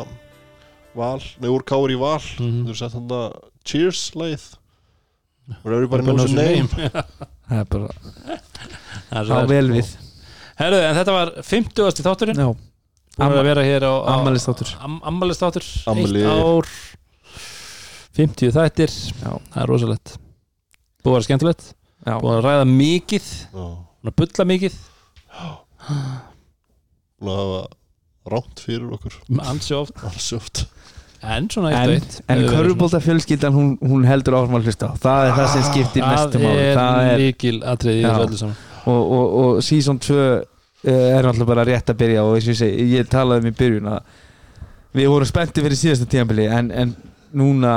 val, nei úr káur í val Mhm. þú getur sett hérna cheers leið where everybody knows your name Það er bara Það er er. vel við Herðu, en þetta var 50. þátturinn Já, Búin að vera hér á, á Ammælistáttur. am, Ammælistáttur Afmæli. Eitt ár 50 þættir. Já. Það er rosalegt. Búið að vera skemmtilegt. Já, Búið að ræða mikið. Já. Búið að bulla mikið. Búin að hafa rámt fyrir okkur. Oft. En svona eitt og En, eitt. en Hefur verið körfubólta fjölskyldan hún, hún heldur áfram að hlusta á. Það er það sem skiptir mestum máli. Það Það er líkil atriði saman. Og, og, og season 2 eh, er náttúrulega bara rétt að byrja og ég segi, ég talaði um í byrjun að við vorum spennti fyrir síðasta tíðanbili en, en núna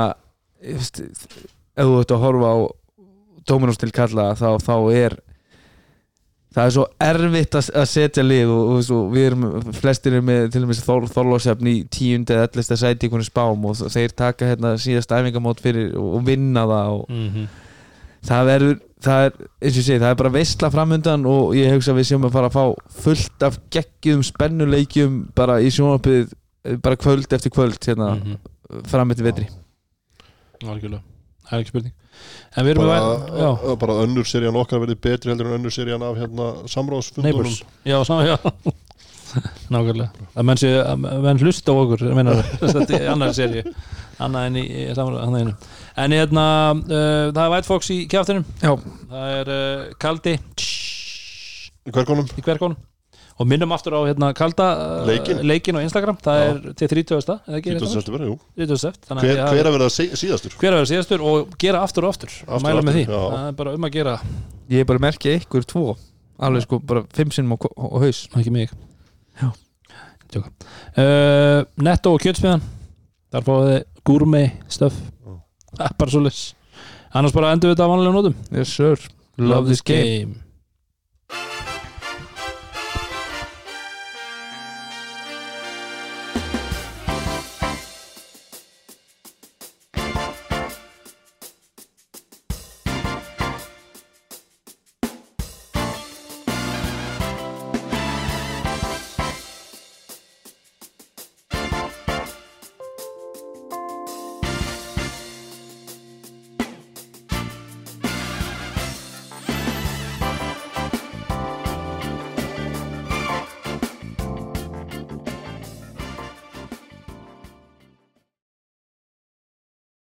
ef þú ert að horfa á Dominos til kalla þá, þá er það er svo erfitt að, að setja lið og, og, og við erum, flestir eru með til og með Þor, Þorlósefn í tíund eða ellista sæti í einhvern spám og þeir taka hérna síðast æfingamót fyrir og, vinna það og Mhm. það verður það er, eins og ég segi, það er bara veistla framundan og ég hugsa að við séum að fara að fá fullt af geggjum, spennuleikjum bara í sjónvarpið bara kvöld eftir kvöld hérna, Mhm. fram eftir vetri. Algjörlega. Það er ekki spurning. En við erum bara, að- bara önnur serían okkar verið betri heldur en önnur serían af hérna samráðsfundunum. Já, sá, já. Nákvæmlega. Að menn, menn hlusta á okkur meinar, þetta er annar seri annað en í, í samráð annað einu. En hérna uh, það er White Fox í kjáttinum Já. það er uh, Kaldi í hverkonum í hverkonum og minnum aftur á hérna Kalda uh, Leikinn. leikinn á Instagram það Já. er til 30. eða ekki 20. september, jú. 30. sept þannig hver, að hver að vera sí- síðastur hver að vera síðastur og gera aftur og aftur, Aftur og mæla og með því aftur, já. það er bara um að gera, Ég er bara að merkja ykkur tvo Alveg sko bara fimm sinnum á, á, á haus ekki mig Já. Tjóka. uh, Netto og kjötsmiðan þar fáið þið gourmet stöf. bara svo annars bara endur við þetta á vanlega nótum. Yes sir. Love this game. game